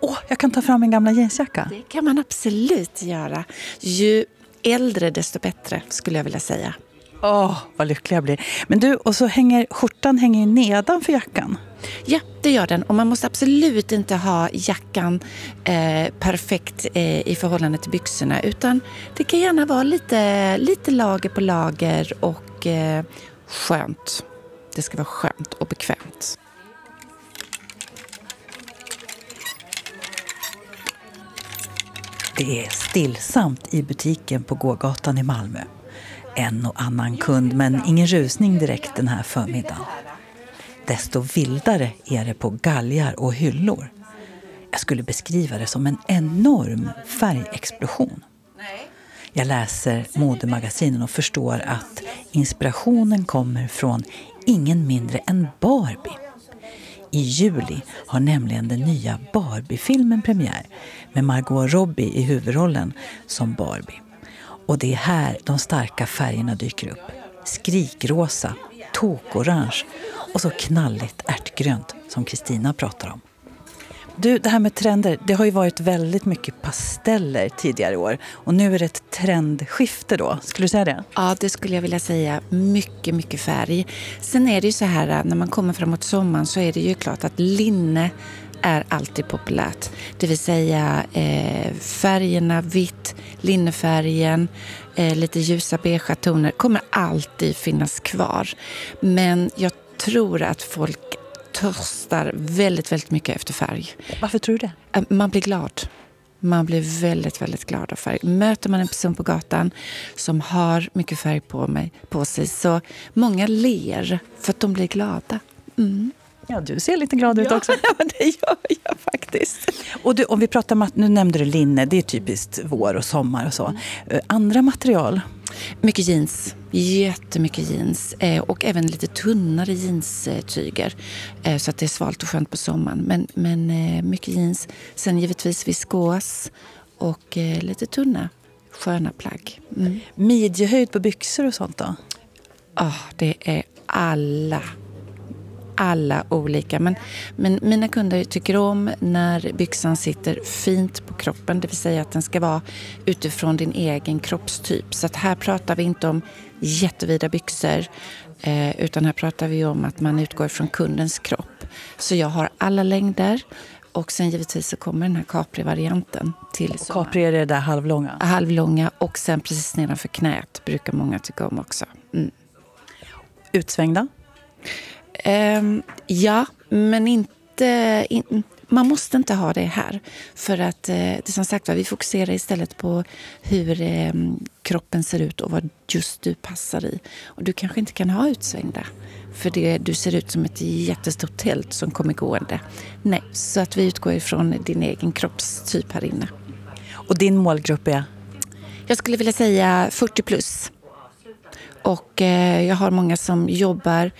Åh, oh, jag kan ta fram min gamla jeansjacka. Det kan man absolut göra. Ju äldre desto bättre skulle jag vilja säga. Åh, oh, vad lycklig jag blir. Men du, och så hänger skjortan hänger nedanför jackan. Ja, det gör den. Och man måste absolut inte ha jackan eh, perfekt eh, i förhållande till byxorna. Utan det kan gärna vara lite, lite lager på lager och eh, skönt. Det ska vara skönt och bekvämt. Det är stillsamt i butiken på gågatan i Malmö. En och annan kund, men ingen rusning direkt den här förmiddagen. Desto vildare är det på galgar och hyllor. Jag skulle beskriva det som en enorm färgexplosion. Jag läser modemagasinen och förstår att inspirationen kommer från ingen mindre än Barbie. I juli har nämligen den nya Barbie-filmen premiär med Margot Robbie i huvudrollen som Barbie. Och det är här de starka färgerna dyker upp. Skrikrosa, tokorange och så knalligt ärtgrönt som Kristina pratar om. Du, det här med trender, det har ju varit väldigt mycket pasteller tidigare i år. Och nu är det ett trendskifte då, skulle du säga det? Ja, det skulle jag vilja säga. Mycket, mycket färg. Sen är det ju så här, äh, när man kommer framåt sommaren så är det ju klart att linne är alltid populärt. Det vill säga eh, färgerna vitt, linnefärgen, eh, lite ljusa beigea toner kommer alltid finnas kvar. Men jag tror att folk törstar väldigt, väldigt mycket efter färg. Varför tror du det? Eh, man blir glad. Man blir väldigt, väldigt glad av färg. Möter man en person på gatan som har mycket färg på, mig, på sig så många ler för att de blir glada. Mm. Ja, du ser lite glad ut ja, också. Ja, det gör jag faktiskt. Och du, om vi pratar om, nu nämnde du linne, det är typiskt vår och sommar och så. Mm. Andra material? Mycket jeans. Jättemycket jeans. Eh, och även lite tunnare jeanstyger. Eh, så att det är svalt och skönt på sommaren. Men, men eh, mycket jeans. Sen givetvis viskos och lite tunna sköna plagg. Mm. Midjehöjd på byxor och sånt då? Oh, det är alla alla olika. Men, men mina kunder tycker om när byxan sitter fint på kroppen. Det vill säga att den ska vara utifrån din egen kroppstyp. Så att här pratar vi inte om jättevida byxor. Eh, utan här pratar vi om att man utgår från kundens kropp. Så jag har alla längder. Och sen givetvis så kommer den här Capri-varianten till sommaren. Capri är det där halvlånga? Halvlånga och sen precis nedanför knät brukar många tycka om också. Mm. Utsvängda? Um, ja, men inte... In, man måste inte ha det här. För att eh, det som sagt vi fokuserar istället på hur eh, kroppen ser ut och vad just du passar i. Och du kanske inte kan ha utsvängda. För det, du ser ut som ett jättestort tält som kommer gående. Nej, så att vi utgår ifrån din egen kroppstyp här inne. Och din målgrupp är? Jag skulle vilja säga 40 plus. Och eh, jag har många som jobbar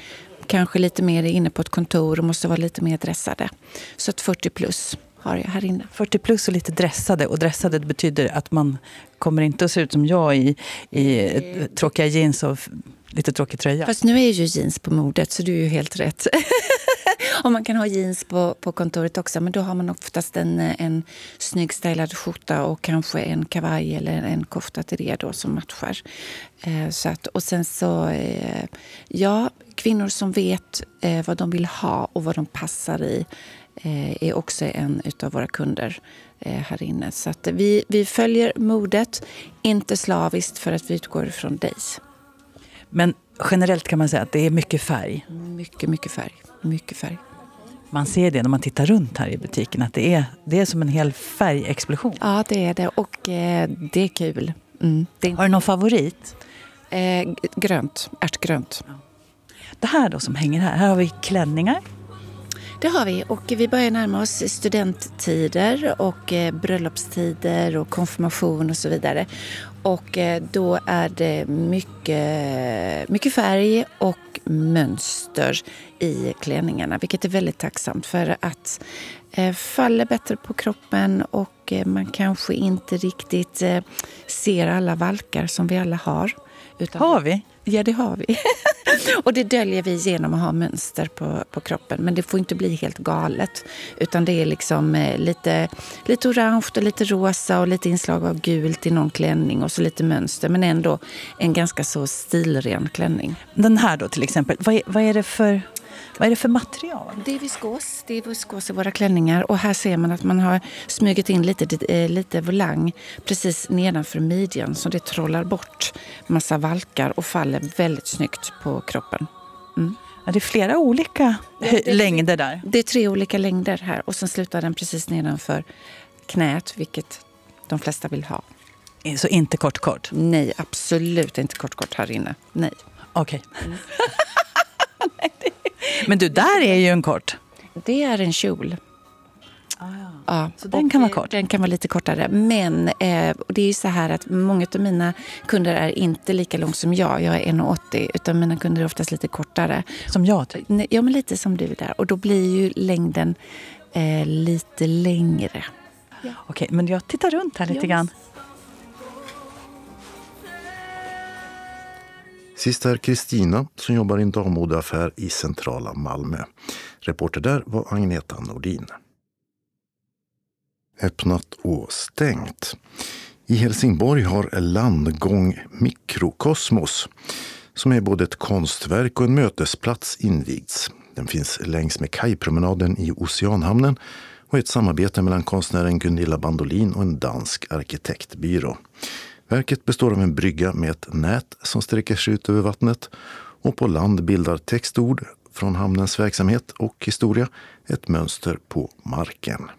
kanske lite mer inne på ett kontor och måste vara lite mer dressade. Så att 40 plus har jag här inne. 40 plus och lite dressade. Och dressade betyder att man kommer inte att se ut som jag i, i tråkiga jeans och lite tråkig tröja. Fast nu är ju jeans på modet, så du är ju helt rätt. och man kan ha jeans på, på kontoret också, men då har man oftast en, en snygg stylad skjorta och kanske en kavaj eller en kofta till det då som matchar. Eh, så att, och sen så, eh, ja, kvinnor som vet eh, vad de vill ha och vad de passar i eh, är också en av våra kunder eh, här inne. Så att vi, vi följer modet, inte slaviskt för att vi utgår ifrån dig. Men generellt kan man säga att det är mycket färg? Mycket, mycket färg. Mycket färg. Man ser det när man tittar runt här i butiken, att det är, det är som en hel färgexplosion. Ja, det är det. Och eh, det är kul. Mm, det är... Har du någon favorit? Eh, grönt, ärtgrönt. Ja. Det här då som hänger här, här har vi klänningar. Det har vi och vi börjar närma oss studenttider och eh, bröllopstider och konfirmation och så vidare. Och eh, då är det mycket, mycket färg och mönster i klänningarna vilket är väldigt tacksamt för att eh, faller bättre på kroppen och eh, man kanske inte riktigt ser alla valkar som vi alla har. Utan har vi? Ja, det har vi. och det döljer vi genom att ha mönster på, på kroppen. Men det får inte bli helt galet. Utan det är liksom eh, lite, lite orange och lite rosa och lite inslag av gult i någon klänning och så lite mönster. Men ändå en ganska så stilren klänning. Den här då till exempel, vad är, vad är det för vad är det för material? Det är viskos. Det är viskos i våra klänningar. Och här ser man att man har smugit in lite, eh, lite volang precis nedanför midjan så det trollar bort massa valkar och faller väldigt snyggt på kroppen. Mm. Ja, det är flera olika ja, är, längder där. Det är tre olika längder här och sen slutar den precis nedanför knät, vilket de flesta vill ha. Så inte kort kort? Nej, absolut inte kort kort här inne. Nej. Okej. Okay. Mm. Men du, där är ju en kort. Det är en kjol. Ah, ja. ja. Så den kan vara kort? Den kan vara lite kortare. Men eh, det är ju så här att många av mina kunder är inte lika lång som jag. Jag är 1,80 utan mina kunder är oftast lite kortare. Som jag? Typ. Ja, men lite som du där. Och då blir ju längden eh, lite längre. Ja. Okej, men jag tittar runt här lite yes. grann. Sist är Kristina som jobbar i en dammodeaffär i centrala Malmö. Reporter där var Agneta Nordin. Öppnat och stängt. I Helsingborg har Landgång Mikrokosmos som är både ett konstverk och en mötesplats invigts. Den finns längs med kajpromenaden i Oceanhamnen och är ett samarbete mellan konstnären Gunilla Bandolin och en dansk arkitektbyrå. Verket består av en brygga med ett nät som sträcker sig ut över vattnet och på land bildar textord från hamnens verksamhet och historia ett mönster på marken.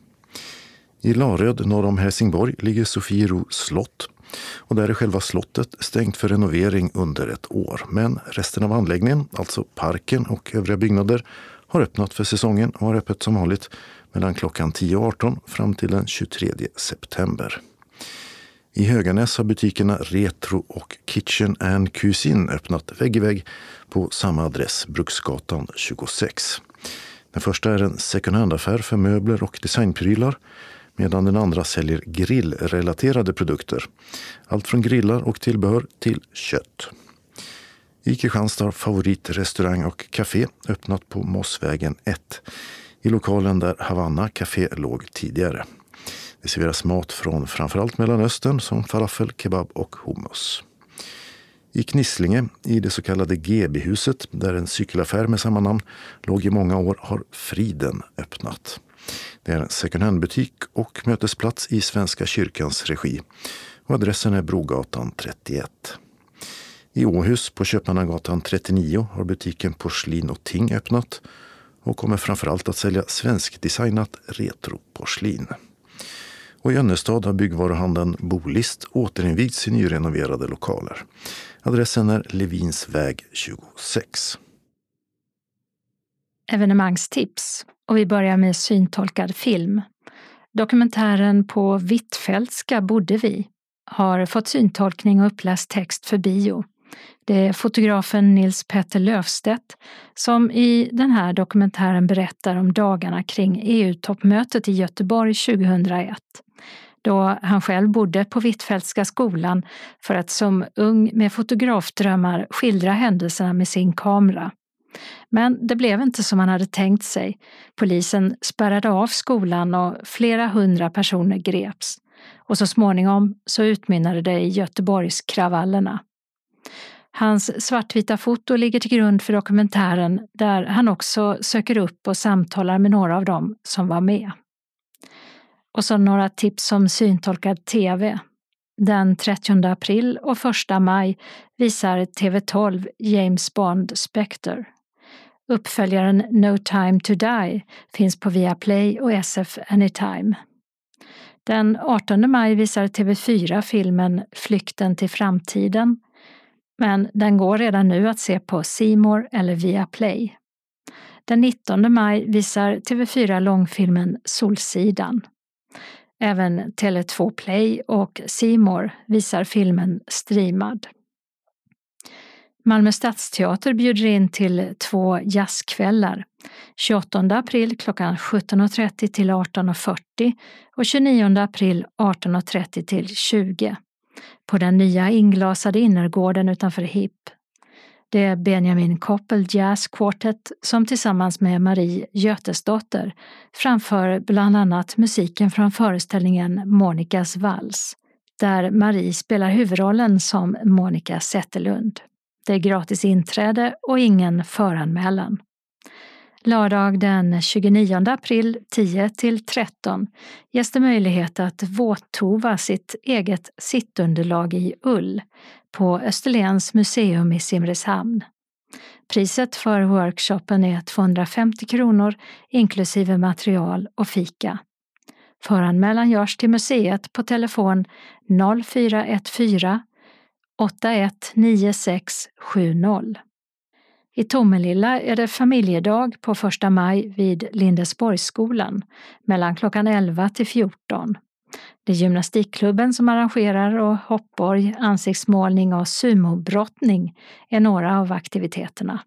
I Laröd norr om Helsingborg ligger Sofiero slott och där är själva slottet stängt för renovering under ett år. Men resten av anläggningen, alltså parken och övriga byggnader, har öppnat för säsongen och har öppet som vanligt mellan klockan 10 och 18 fram till den 23 september. I Höganäs har butikerna Retro och Kitchen and Cuisine öppnat vägg i vägg på samma adress, Bruksgatan 26. Den första är en second hand-affär för möbler och designprylar medan den andra säljer grillrelaterade produkter. Allt från grillar och tillbehör till kött. I Kristianstad har favoritrestaurang och café öppnat på Mossvägen 1 i lokalen där Havanna Café låg tidigare. Det serveras mat från framförallt Mellanöstern som falafel, kebab och hummus. I Knislinge, i det så kallade GB-huset, där en cykelaffär med samma namn låg i många år, har Friden öppnat. Det är en second hand-butik och mötesplats i Svenska kyrkans regi. Och adressen är Brogatan 31. I Åhus på Köpmannagatan 39 har butiken Porslin och Ting öppnat och kommer framförallt att sälja svenskdesignat retroporslin. Och i Önnestad har byggvaruhandeln Bolist återinvigts i nyrenoverade lokaler. Adressen är Levins väg 26. Evenemangstips och vi börjar med syntolkad film. Dokumentären På Hvitfeldtska bodde vi har fått syntolkning och uppläst text för bio. Det är fotografen Nils Petter Löfstedt som i den här dokumentären berättar om dagarna kring EU-toppmötet i Göteborg 2001 då han själv bodde på Hvitfeldtska skolan för att som ung med fotografdrömmar skildra händelserna med sin kamera. Men det blev inte som han hade tänkt sig. Polisen spärrade av skolan och flera hundra personer greps. Och så småningom så utmynnade det i Göteborgskravallerna. Hans svartvita foto ligger till grund för dokumentären där han också söker upp och samtalar med några av dem som var med. Och så några tips om syntolkad TV. Den 30 april och 1 maj visar TV12 James Bond Spectre. Uppföljaren No time to die finns på Viaplay och SF Anytime. Den 18 maj visar TV4 filmen Flykten till framtiden, men den går redan nu att se på Simor eller Viaplay. Den 19 maj visar TV4 långfilmen Solsidan. Även Tele2 Play och Simor visar filmen streamad. Malmö stadsteater bjuder in till två jazzkvällar. 28 april klockan 17.30 till 18.40 och 29 april 18.30 till 20 på den nya inglasade innergården utanför HIP. Det är Benjamin Koppel Jazz Quartet som tillsammans med Marie Götesdotter framför bland annat musiken från föreställningen Monikas vals, där Marie spelar huvudrollen som Monica Zetterlund. Det är gratis inträde och ingen föranmälan. Lördag den 29 april 10 till 13 ges det möjlighet att våttova sitt eget sittunderlag i ull på Österlens museum i Simrishamn. Priset för workshopen är 250 kronor inklusive material och fika. Föranmälan görs till museet på telefon 0414 819670. I Tomelilla är det familjedag på första maj vid Lindesborgsskolan mellan klockan 11 till 14. Det är gymnastikklubben som arrangerar och hoppborg, ansiktsmålning och sumobrottning är några av aktiviteterna.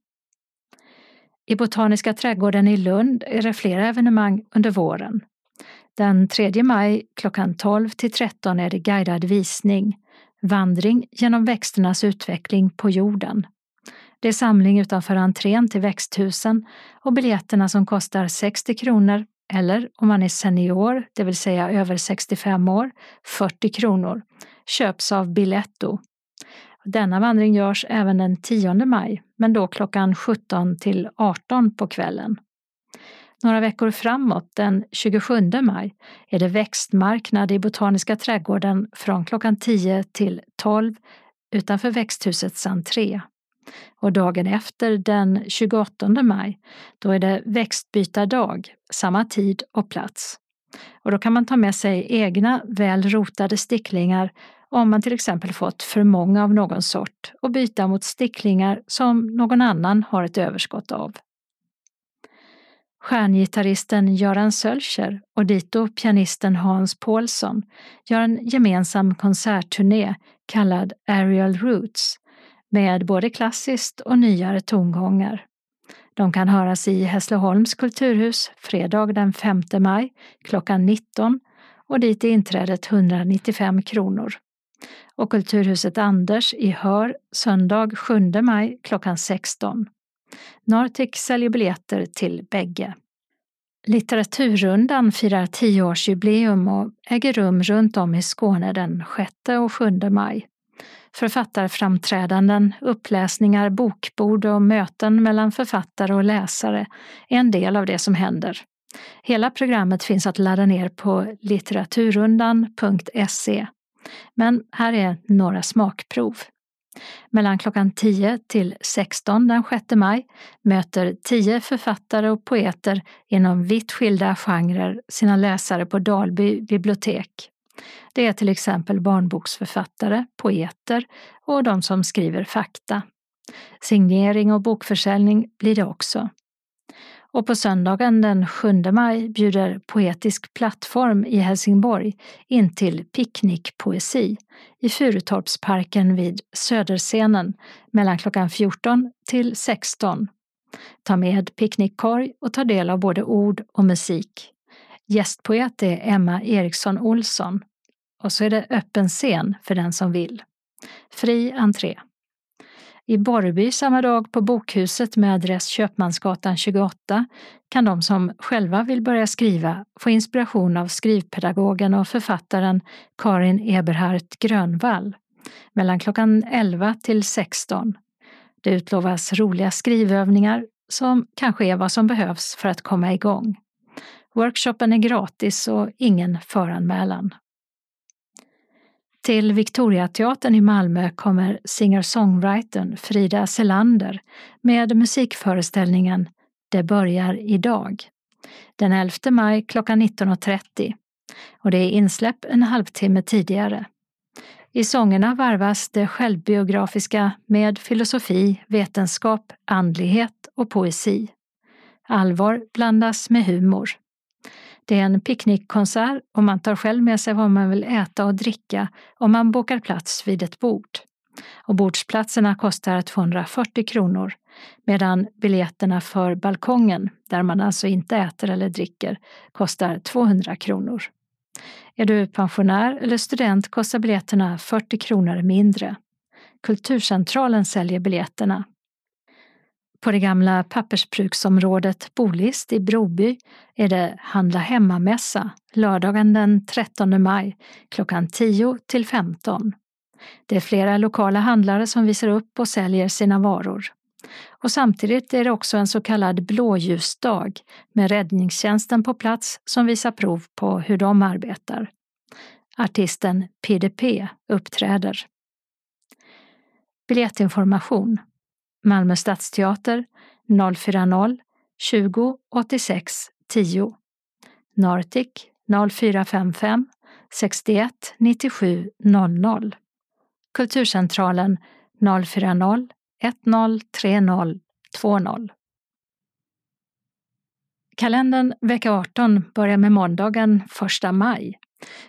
I Botaniska trädgården i Lund är det flera evenemang under våren. Den 3 maj klockan 12 till 13 är det guidad visning, vandring genom växternas utveckling på jorden. Det är samling utanför entrén till växthusen och biljetterna som kostar 60 kronor eller om man är senior, det vill säga över 65 år, 40 kronor, köps av Biletto. Denna vandring görs även den 10 maj, men då klockan 17 till 18 på kvällen. Några veckor framåt, den 27 maj, är det växtmarknad i Botaniska trädgården från klockan 10 till 12 utanför växthusets entré. Och dagen efter, den 28 maj, då är det växtbytardag, samma tid och plats. Och då kan man ta med sig egna väl rotade sticklingar om man till exempel fått för många av någon sort och byta mot sticklingar som någon annan har ett överskott av. Stjärngitarristen Göran Sölcher och dito pianisten Hans Paulsson gör en gemensam konsertturné kallad Aerial Roots med både klassiskt och nyare tongångar. De kan höras i Hässleholms kulturhus fredag den 5 maj klockan 19 och dit är inträdet 195 kronor. Och Kulturhuset Anders i Hör söndag 7 maj klockan 16. Nartic säljer biljetter till bägge. Litteraturrundan firar tioårsjubileum och äger rum runt om i Skåne den 6 och 7 maj. Författarframträdanden, uppläsningar, bokbord och möten mellan författare och läsare är en del av det som händer. Hela programmet finns att ladda ner på litteraturrundan.se. Men här är några smakprov. Mellan klockan 10 till 16 den 6 maj möter 10 författare och poeter inom vitt skilda genrer sina läsare på Dalby bibliotek. Det är till exempel barnboksförfattare, poeter och de som skriver fakta. Signering och bokförsäljning blir det också. Och på söndagen den 7 maj bjuder Poetisk plattform i Helsingborg in till picknickpoesi i Furutorpsparken vid Söderscenen mellan klockan 14 till 16. Ta med picknickkorg och ta del av både ord och musik. Gästpoet är Emma Eriksson Olsson och så är det öppen scen för den som vill. Fri entré. I Borrby samma dag på Bokhuset med adress Köpmansgatan 28 kan de som själva vill börja skriva få inspiration av skrivpedagogen och författaren Karin Eberhardt Grönvall mellan klockan 11 till 16. Det utlovas roliga skrivövningar som kanske är vad som behövs för att komma igång. Workshopen är gratis och ingen föranmälan. Till Victoriateatern i Malmö kommer singer-songwritern Frida Selander med musikföreställningen Det börjar idag. Den 11 maj klockan 19.30 och det är insläpp en halvtimme tidigare. I sångerna varvas det självbiografiska med filosofi, vetenskap, andlighet och poesi. Allvar blandas med humor. Det är en picknickkonsert och man tar själv med sig vad man vill äta och dricka om man bokar plats vid ett bord. Och bordsplatserna kostar 240 kronor medan biljetterna för balkongen, där man alltså inte äter eller dricker, kostar 200 kronor. Är du pensionär eller student kostar biljetterna 40 kronor mindre. Kulturcentralen säljer biljetterna. På det gamla pappersbruksområdet Bolist i Broby är det Handla hemma-mässa lördagen den 13 maj klockan 10 till 15. Det är flera lokala handlare som visar upp och säljer sina varor. Och samtidigt är det också en så kallad blåljusdag med räddningstjänsten på plats som visar prov på hur de arbetar. Artisten PDP uppträder. Biljettinformation Malmö stadsteater 040 20 86 10 Nartic 0455 61 97 00 Kulturcentralen 040 1030 20 Kalendern vecka 18 börjar med måndagen 1 maj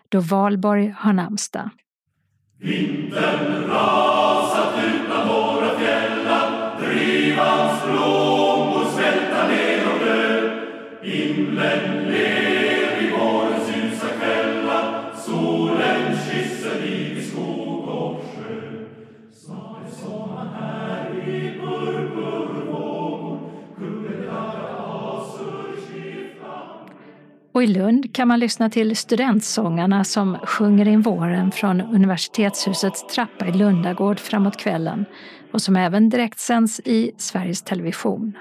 då Valborg har namnsdag. Vintern rasat ut och dö Himlen ler i vårens ljusa solen kysser i skog och sjö Snart är sommaren här i purpurvågor kungen Och i Lund kan man lyssna till studentsångarna som sjunger in våren från universitetshusets trappa i Lundagård framåt kvällen och som även direktsänds i Sveriges Television.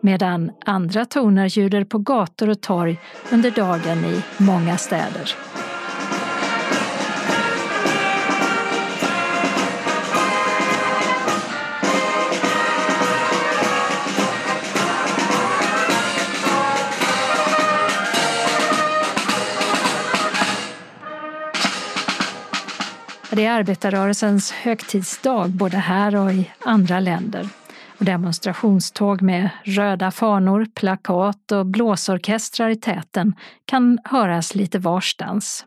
Medan andra toner ljuder på gator och torg under dagen i många städer. Det är arbetarrörelsens högtidsdag både här och i andra länder. Och demonstrationståg med röda fanor, plakat och blåsorkestrar i täten kan höras lite varstans.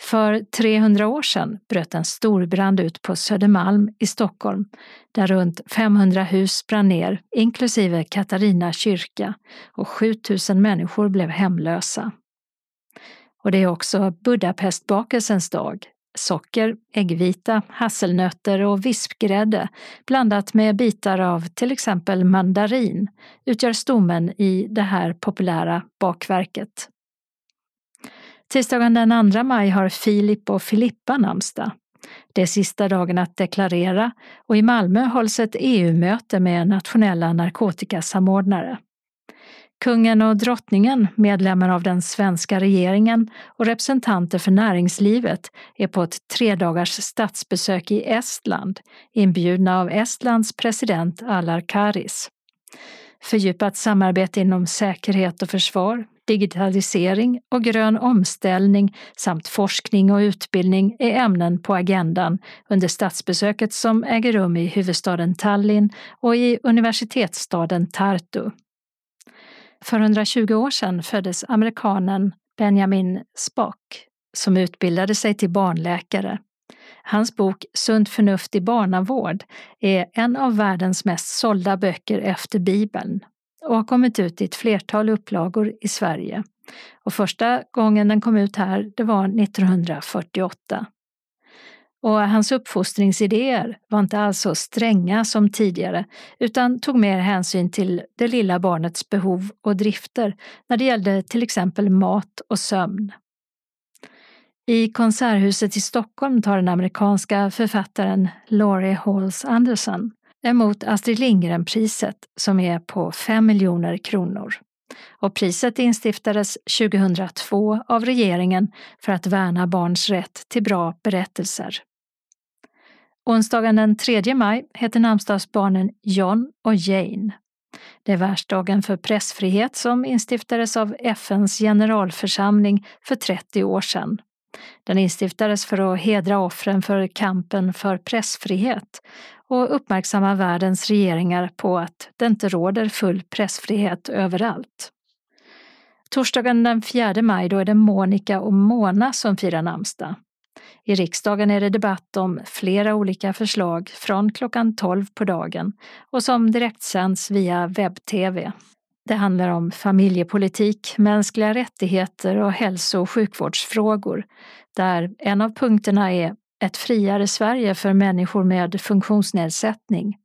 För 300 år sedan bröt en storbrand ut på Södermalm i Stockholm där runt 500 hus brann ner, inklusive Katarina kyrka, och 7000 människor blev hemlösa. Och det är också Budapestbakelsens dag, socker, äggvita, hasselnötter och vispgrädde blandat med bitar av till exempel mandarin utgör stommen i det här populära bakverket. Tisdagen den 2 maj har Filip och Filippa namnsdag. Det är sista dagen att deklarera och i Malmö hålls ett EU-möte med nationella narkotikasamordnare. Kungen och drottningen, medlemmar av den svenska regeringen och representanter för näringslivet är på ett tredagars statsbesök i Estland, inbjudna av Estlands president Alar Karis. Fördjupat samarbete inom säkerhet och försvar, digitalisering och grön omställning samt forskning och utbildning är ämnen på agendan under statsbesöket som äger rum i huvudstaden Tallinn och i universitetsstaden Tartu. För 120 år sedan föddes amerikanen Benjamin Spock som utbildade sig till barnläkare. Hans bok Sunt förnuft i barnavård är en av världens mest sålda böcker efter Bibeln och har kommit ut i ett flertal upplagor i Sverige. Och första gången den kom ut här, det var 1948. Och hans uppfostringsidéer var inte alls så stränga som tidigare utan tog mer hänsyn till det lilla barnets behov och drifter när det gällde till exempel mat och sömn. I Konserthuset i Stockholm tar den amerikanska författaren Laurie Halls Anderson emot Astrid Lindgren-priset som är på 5 miljoner kronor. Och priset instiftades 2002 av regeringen för att värna barns rätt till bra berättelser. Onsdagen den 3 maj heter namnsdagsbarnen John och Jane. Det är världsdagen för pressfrihet som instiftades av FNs generalförsamling för 30 år sedan. Den instiftades för att hedra offren för kampen för pressfrihet och uppmärksamma världens regeringar på att det inte råder full pressfrihet överallt. Torsdagen den 4 maj då är det Monica och Mona som firar namnsdag. I riksdagen är det debatt om flera olika förslag från klockan 12 på dagen och som direktsänds via webb-tv. Det handlar om familjepolitik, mänskliga rättigheter och hälso och sjukvårdsfrågor, där en av punkterna är ett friare Sverige för människor med funktionsnedsättning.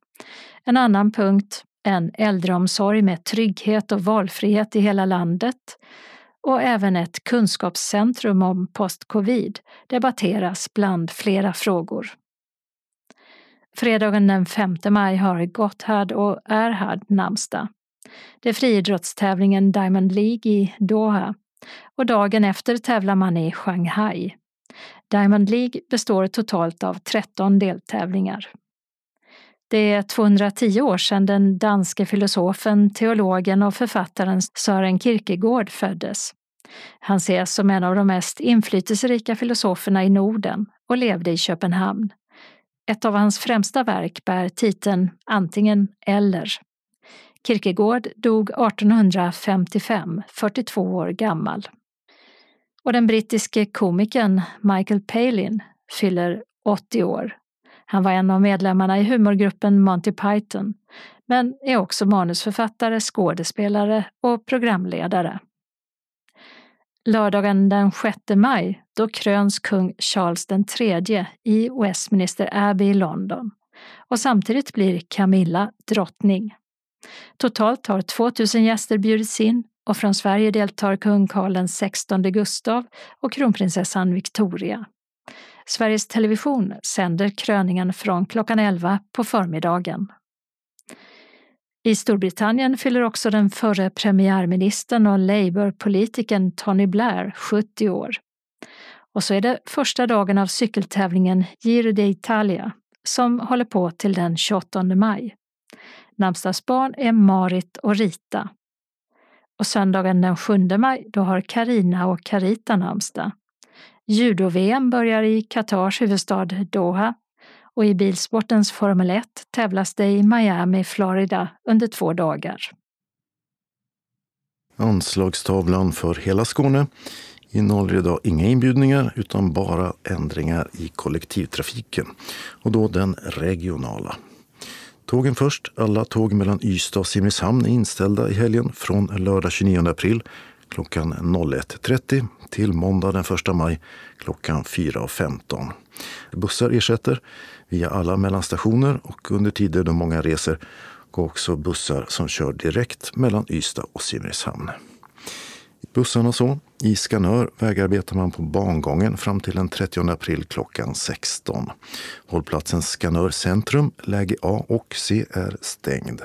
En annan punkt, en äldreomsorg med trygghet och valfrihet i hela landet och även ett kunskapscentrum om post-covid debatteras bland flera frågor. Fredagen den 5 maj har Gotthard och Erhard namnsdag. Det är friidrottstävlingen Diamond League i Doha och dagen efter tävlar man i Shanghai. Diamond League består totalt av 13 deltävlingar. Det är 210 år sedan den danske filosofen, teologen och författaren Sören Kierkegaard föddes. Han ses som en av de mest inflytelserika filosoferna i Norden och levde i Köpenhamn. Ett av hans främsta verk bär titeln Antingen eller. Kierkegaard dog 1855, 42 år gammal. Och den brittiske komikern Michael Palin fyller 80 år. Han var en av medlemmarna i humorgruppen Monty Python, men är också manusförfattare, skådespelare och programledare. Lördagen den 6 maj, då kröns kung Charles III i Westminster Abbey i London och samtidigt blir Camilla drottning. Totalt har 2000 gäster bjudits in och från Sverige deltar kung Karl XVI Gustav och kronprinsessan Victoria. Sveriges Television sänder kröningen från klockan 11 på förmiddagen. I Storbritannien fyller också den förre premiärministern och Labour-politikern Tony Blair 70 år. Och så är det första dagen av cykeltävlingen Giro d'Italia som håller på till den 28 maj. Namnsdagsbarn är Marit och Rita. Och söndagen den 7 maj då har Karina och Carita namnsdag. Judo-VM börjar i Qatars huvudstad Doha och i bilsportens Formel 1 tävlas det i Miami, Florida under två dagar. Anslagstavlan för hela Skåne innehåller idag inga inbjudningar utan bara ändringar i kollektivtrafiken och då den regionala. Tågen först. Alla tåg mellan Ystad och Simrishamn är inställda i helgen från lördag 29 april klockan 01.30 till måndag den 1 maj klockan 4.15. Bussar ersätter via alla mellanstationer och under tider då många reser går också bussar som kör direkt mellan Ystad och Simrishamn. Bussarna så. I Skanör vägarbetar man på bangången fram till den 30 april klockan 16. Hållplatsen Skanör centrum, läge A och C är stängd.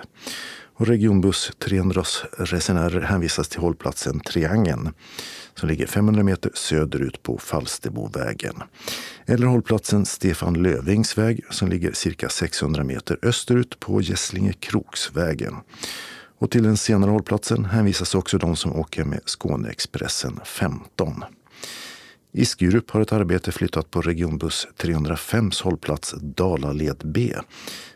Och regionbuss 300 resenärer hänvisas till hållplatsen Triangeln som ligger 500 meter söderut på Falsterbovägen. Eller hållplatsen Stefan Lövings väg som ligger cirka 600 meter österut på Gässlinge Kroksvägen. Och till den senare hållplatsen hänvisas också de som åker med Skåneexpressen 15. I Skurup har ett arbete flyttat på regionbuss 305s hållplats Dalaled B,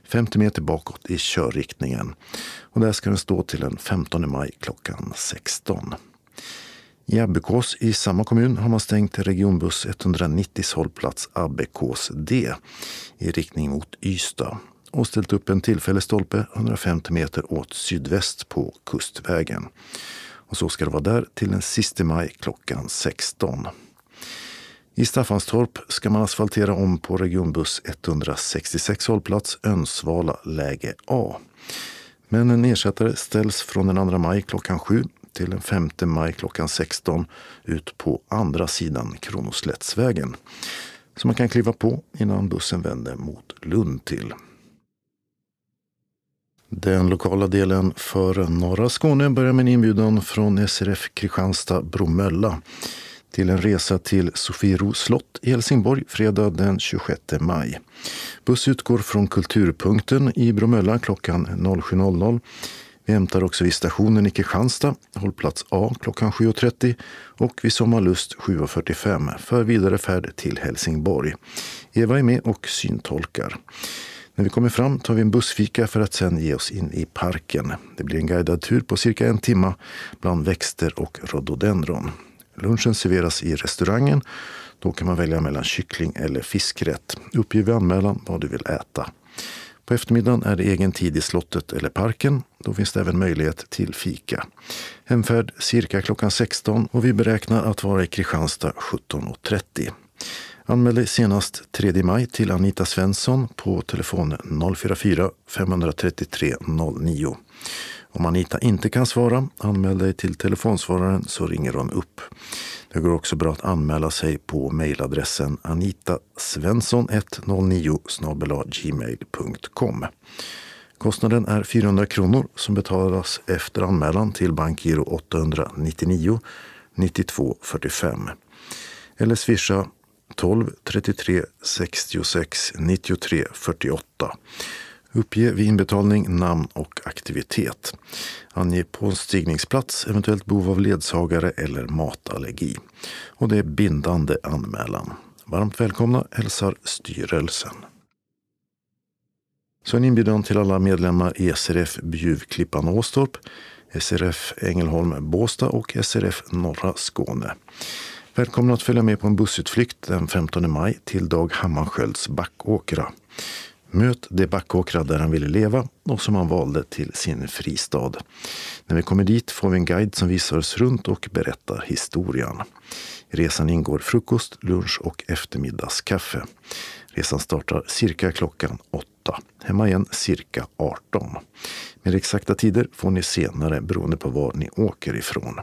50 meter bakåt i körriktningen. Och där ska den stå till den 15 maj klockan 16. I Abbekås i samma kommun har man stängt regionbuss 190 hållplats Abbekås D i riktning mot Ystad och ställt upp en tillfällig stolpe 150 meter åt sydväst på Kustvägen. Och så ska det vara där till den sista maj klockan 16. I Staffanstorp ska man asfaltera om på regionbuss 166 hållplats Önsvala läge A. Men en ersättare ställs från den 2 maj klockan 7 till den 5 maj klockan 16 ut på andra sidan Kronoslättsvägen. Så man kan kliva på innan bussen vänder mot Lund till. Den lokala delen för norra Skåne börjar med en inbjudan från SRF Kristianstad Bromölla till en resa till Sofiero slott i Helsingborg fredag den 26 maj. Buss utgår från Kulturpunkten i Bromölla klockan 07.00. Vi hämtar också vid stationen i Kristianstad, hållplats A klockan 7.30 och vid Sommarlust 7.45 för vidare färd till Helsingborg. Eva är med och syntolkar. När vi kommer fram tar vi en bussfika för att sen ge oss in i parken. Det blir en guidad tur på cirka en timme bland växter och rhododendron. Lunchen serveras i restaurangen. Då kan man välja mellan kyckling eller fiskrätt. Uppge vid anmälan vad du vill äta. På eftermiddagen är det egen tid i slottet eller parken. Då finns det även möjlighet till fika. Hemfärd cirka klockan 16 och vi beräknar att vara i Kristianstad 17.30. Anmäl dig senast 3 maj till Anita Svensson på telefon 044 533 09. Om Anita inte kan svara, anmäl dig till telefonsvararen så ringer hon upp. Det går också bra att anmäla sig på mejladressen anitasvensson109 gmail.com. Kostnaden är 400 kronor som betalas efter anmälan till bankgiro 899 92 45. Eller swisha 12 33 66 93 48. Uppge vid inbetalning namn och aktivitet. Ange påstigningsplats, eventuellt behov av ledsagare eller matallergi. Och det är bindande anmälan. Varmt välkomna hälsar styrelsen. Så en inbjudan till alla medlemmar i SRF Bjuvklippan Åstorp, SRF Ängelholm Båstad och SRF Norra Skåne. Välkomna att följa med på en bussutflykt den 15 maj till Dag Hammarskjölds Backåkra. Möt det Backåkra där han ville leva och som han valde till sin fristad. När vi kommer dit får vi en guide som visar oss runt och berättar historien. I resan ingår frukost, lunch och eftermiddagskaffe. Resan startar cirka klockan åtta. Hemma igen cirka 18. Mer exakta tider får ni senare beroende på var ni åker ifrån.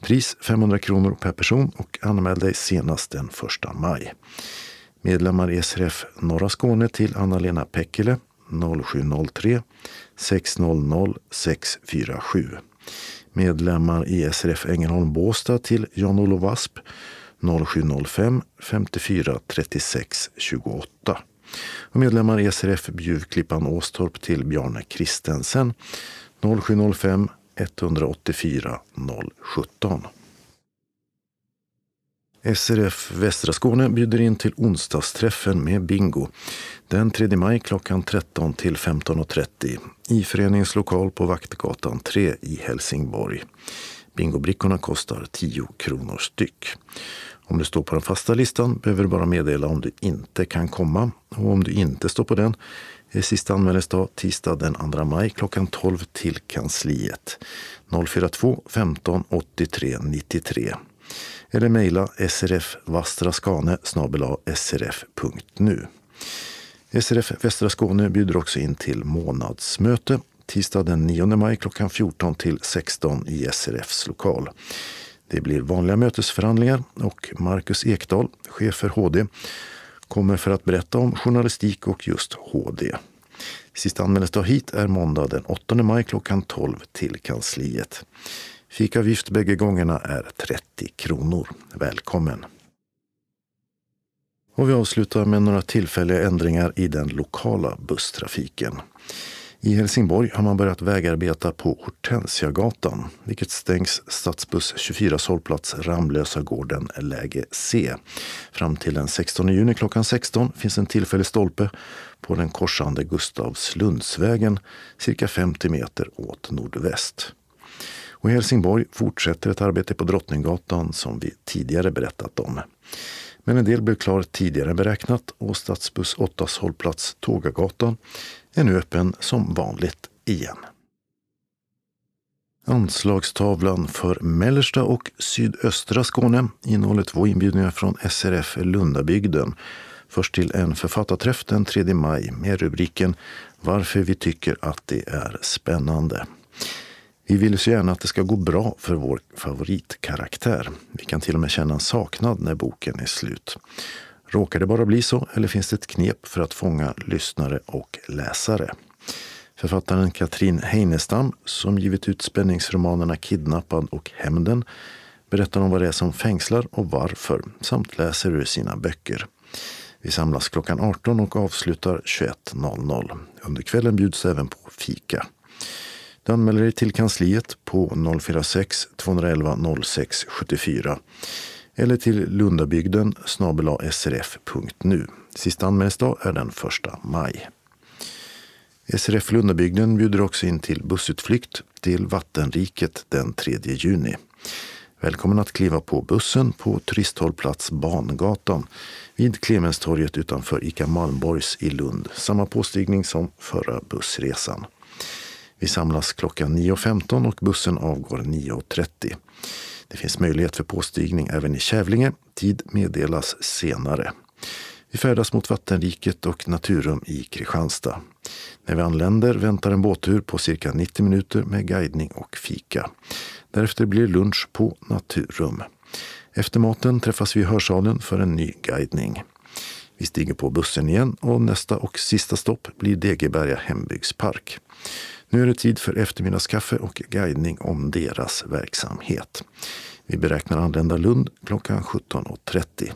Pris 500 kronor per person och anmäl dig senast den 1 maj. Medlemmar i SRF Norra Skåne till Anna-Lena Pekkele 0703 600 647. Medlemmar i SRF Ängelholm Båstad till Jan-Olof Asp 0705 54 36 28. Och medlemmar i SRF Bjuvklippan Åstorp till Bjarne Kristensen 0705 184 017. SRF Västra Skåne bjuder in till onsdagsträffen med bingo. Den 3 maj klockan 13 till 15.30 i föreningens lokal på Vaktgatan 3 i Helsingborg. Bingobrickorna kostar 10 kronor styck. Om du står på den fasta listan behöver du bara meddela om du inte kan komma. Och om du inte står på den är sista anmälningsdag tisdag den 2 maj klockan 12 till kansliet. 042 15 83 93 eller mejla srfvastraskane srf.nu. SRF Västra Skåne bjuder också in till månadsmöte tisdag den 9 maj klockan 14 till 16 i SRFs lokal. Det blir vanliga mötesförhandlingar och Marcus Ekdahl, chef för HD, kommer för att berätta om journalistik och just HD. Sista anmälningsdag hit är måndag den 8 maj klockan 12 till kansliet. Fikavgift bägge gångerna är 30 kronor. Välkommen! Och vi avslutar med några tillfälliga ändringar i den lokala busstrafiken. I Helsingborg har man börjat vägarbeta på Hortensiagatan, vilket stängs stadsbuss 24 hållplats Ramlösa gården läge C. Fram till den 16 juni klockan 16 finns en tillfällig stolpe på den korsande Gustavslundsvägen cirka 50 meter åt nordväst. Och I Helsingborg fortsätter ett arbete på Drottninggatan som vi tidigare berättat om. Men en del blev klar tidigare än beräknat och stadsbuss 8 hållplats Tågagatan är nu öppen som vanligt igen. Anslagstavlan för mellersta och sydöstra Skåne innehåller två inbjudningar från SRF Lundabygden. Först till en författarträff den 3 maj med rubriken Varför vi tycker att det är spännande. Vi vill så gärna att det ska gå bra för vår favoritkaraktär. Vi kan till och med känna en saknad när boken är slut. Råkar det bara bli så eller finns det ett knep för att fånga lyssnare och läsare? Författaren Katrin Heinestam, som givit ut spänningsromanerna Kidnappad och Hämnden, berättar om vad det är som fängslar och varför, samt läser ur sina böcker. Vi samlas klockan 18 och avslutar 21.00. Under kvällen bjuds även på fika. Du anmäler dig till kansliet på 046 211 06 74 eller till lundabygden srf.nu. Sista anmälningsdag är den 1 maj. SRF Lundabygden bjuder också in till bussutflykt till Vattenriket den 3 juni. Välkommen att kliva på bussen på turisthållplats Bangatan vid Clemenstorget utanför ICA Malmborgs i Lund. Samma påstigning som förra bussresan. Vi samlas klockan 9.15 och bussen avgår 9.30. Det finns möjlighet för påstigning även i Kävlinge. Tid meddelas senare. Vi färdas mot vattenriket och Naturum i Kristianstad. När vi anländer väntar en båttur på cirka 90 minuter med guidning och fika. Därefter blir lunch på Naturum. Efter maten träffas vi i hörsalen för en ny guidning. Vi stiger på bussen igen och nästa och sista stopp blir Degeberga hembygdspark. Nu är det tid för eftermiddagskaffe och guidning om deras verksamhet. Vi beräknar anlända Lund klockan 17.30.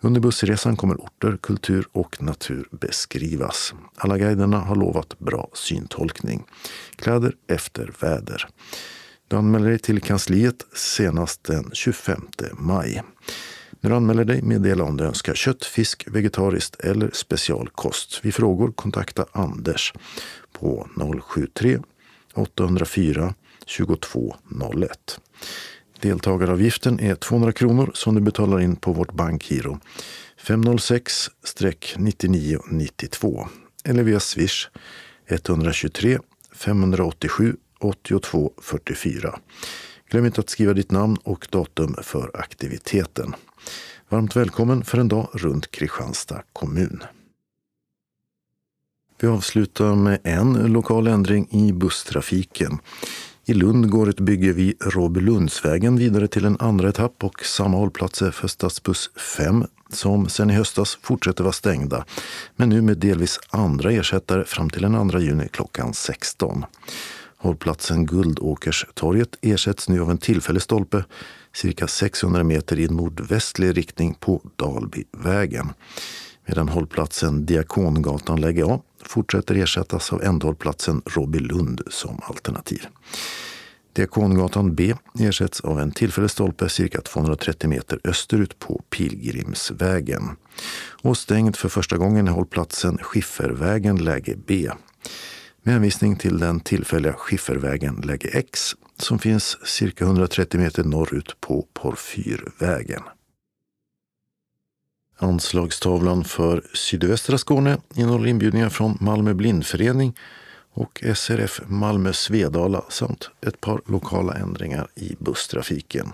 Under bussresan kommer orter, kultur och natur beskrivas. Alla guiderna har lovat bra syntolkning. Kläder efter väder. Du anmäler dig till kansliet senast den 25 maj. När du anmäler dig, meddela om du önskar kött, fisk, vegetariskt eller specialkost. Vid frågor kontakta Anders på 073 804 2201. Deltagaravgiften är 200 kronor som du betalar in på vårt bankgiro 506-9992 eller via swish 123 587 82 44. Glöm inte att skriva ditt namn och datum för aktiviteten. Varmt välkommen för en dag runt Kristianstad kommun. Vi avslutar med en lokal ändring i busstrafiken. I Lund går ett bygge vid Råbylundsvägen vidare till en andra etapp och samma hållplats är för stadsbuss 5 som sedan i höstas fortsätter vara stängda, men nu med delvis andra ersättare fram till den 2 juni klockan 16. Hållplatsen Guldåkerstorget ersätts nu av en tillfällig stolpe cirka 600 meter i nordvästlig riktning på Dalbyvägen. Medan hållplatsen Diakongatan lägger av fortsätter ersättas av ändhållplatsen Robbilund som alternativ. Diakongatan B ersätts av en tillfällig stolpe cirka 230 meter österut på Pilgrimsvägen. Och stängd för första gången är hållplatsen Skiffervägen läge B med hänvisning till den tillfälliga skiffervägen läge X som finns cirka 130 meter norrut på Porfyrvägen. Anslagstavlan för sydvästra Skåne innehåller inbjudningar från Malmö blindförening och SRF Malmö Svedala samt ett par lokala ändringar i busstrafiken.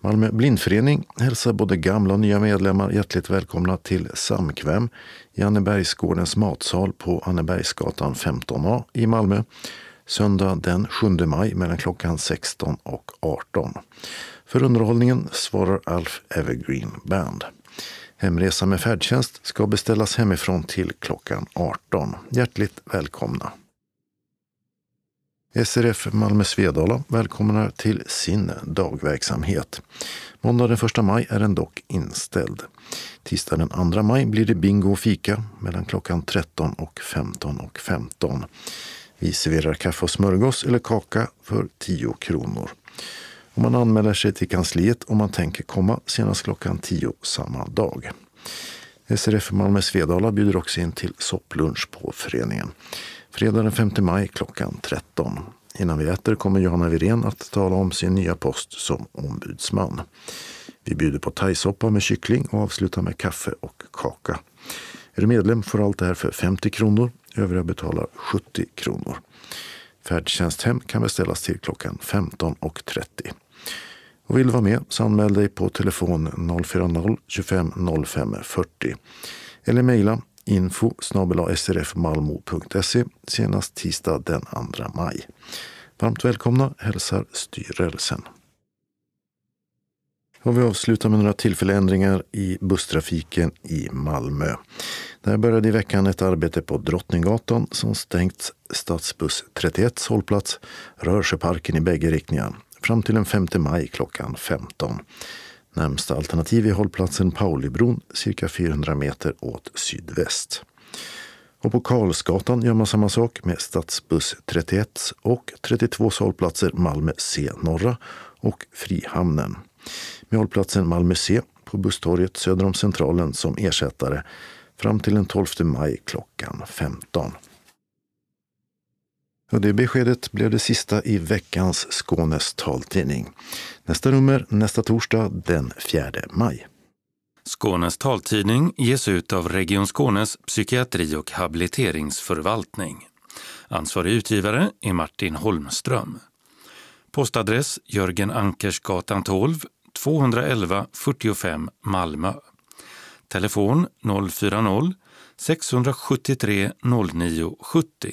Malmö blindförening hälsar både gamla och nya medlemmar hjärtligt välkomna till Samkväm i Annebergsgårdens matsal på Annebergsgatan 15A i Malmö söndag den 7 maj mellan klockan 16 och 18. För underhållningen svarar Alf Evergreen Band. Hemresa med färdtjänst ska beställas hemifrån till klockan 18. Hjärtligt välkomna! SRF Malmö Svedala välkomnar till sin dagverksamhet. Måndag den 1 maj är den dock inställd. Tisdag den 2 maj blir det bingo och fika mellan klockan 13 och 15 och 15. Vi serverar kaffe och smörgås eller kaka för 10 kronor. Och man anmäler sig till kansliet om man tänker komma senast klockan 10 samma dag. SRF Malmö Svedala bjuder också in till sopplunch på föreningen. Fredag den 5 maj klockan 13. Innan vi äter kommer Johanna Wirén att tala om sin nya post som ombudsman. Vi bjuder på thaisoppa med kyckling och avslutar med kaffe och kaka. Är du medlem får allt det här för 50 kronor. Övriga betalar 70 kronor. Färdtjänsthem kan beställas till klockan 15.30. Och vill du vara med så anmäl dig på telefon 040-25 05 40 eller mejla info srfmalmo.se senast tisdag den 2 maj. Varmt välkomna hälsar styrelsen. Och vi avslutar med några tillfälliga ändringar i busstrafiken i Malmö. Där började i veckan ett arbete på Drottninggatan som stängts stadsbuss 31 hållplats Rörsjöparken i bägge riktningar fram till den 5 maj klockan 15. Närmsta alternativ är hållplatsen Paulibron cirka 400 meter åt sydväst. Och på Karlsgatan gör man samma sak med stadsbuss 31 och 32 hållplatser Malmö C norra och Frihamnen. Med hållplatsen Malmö C på Busstorget söder om Centralen som ersättare fram till den 12 maj klockan 15. Och det beskedet blev det sista i veckans Skånes taltidning. Nästa nummer nästa torsdag den 4 maj. Skånes taltidning ges ut av Region Skånes psykiatri och habiliteringsförvaltning. Ansvarig utgivare är Martin Holmström. Postadress Jörgen Ankersgatan 12, 211 45 Malmö. Telefon 040-673 09 70.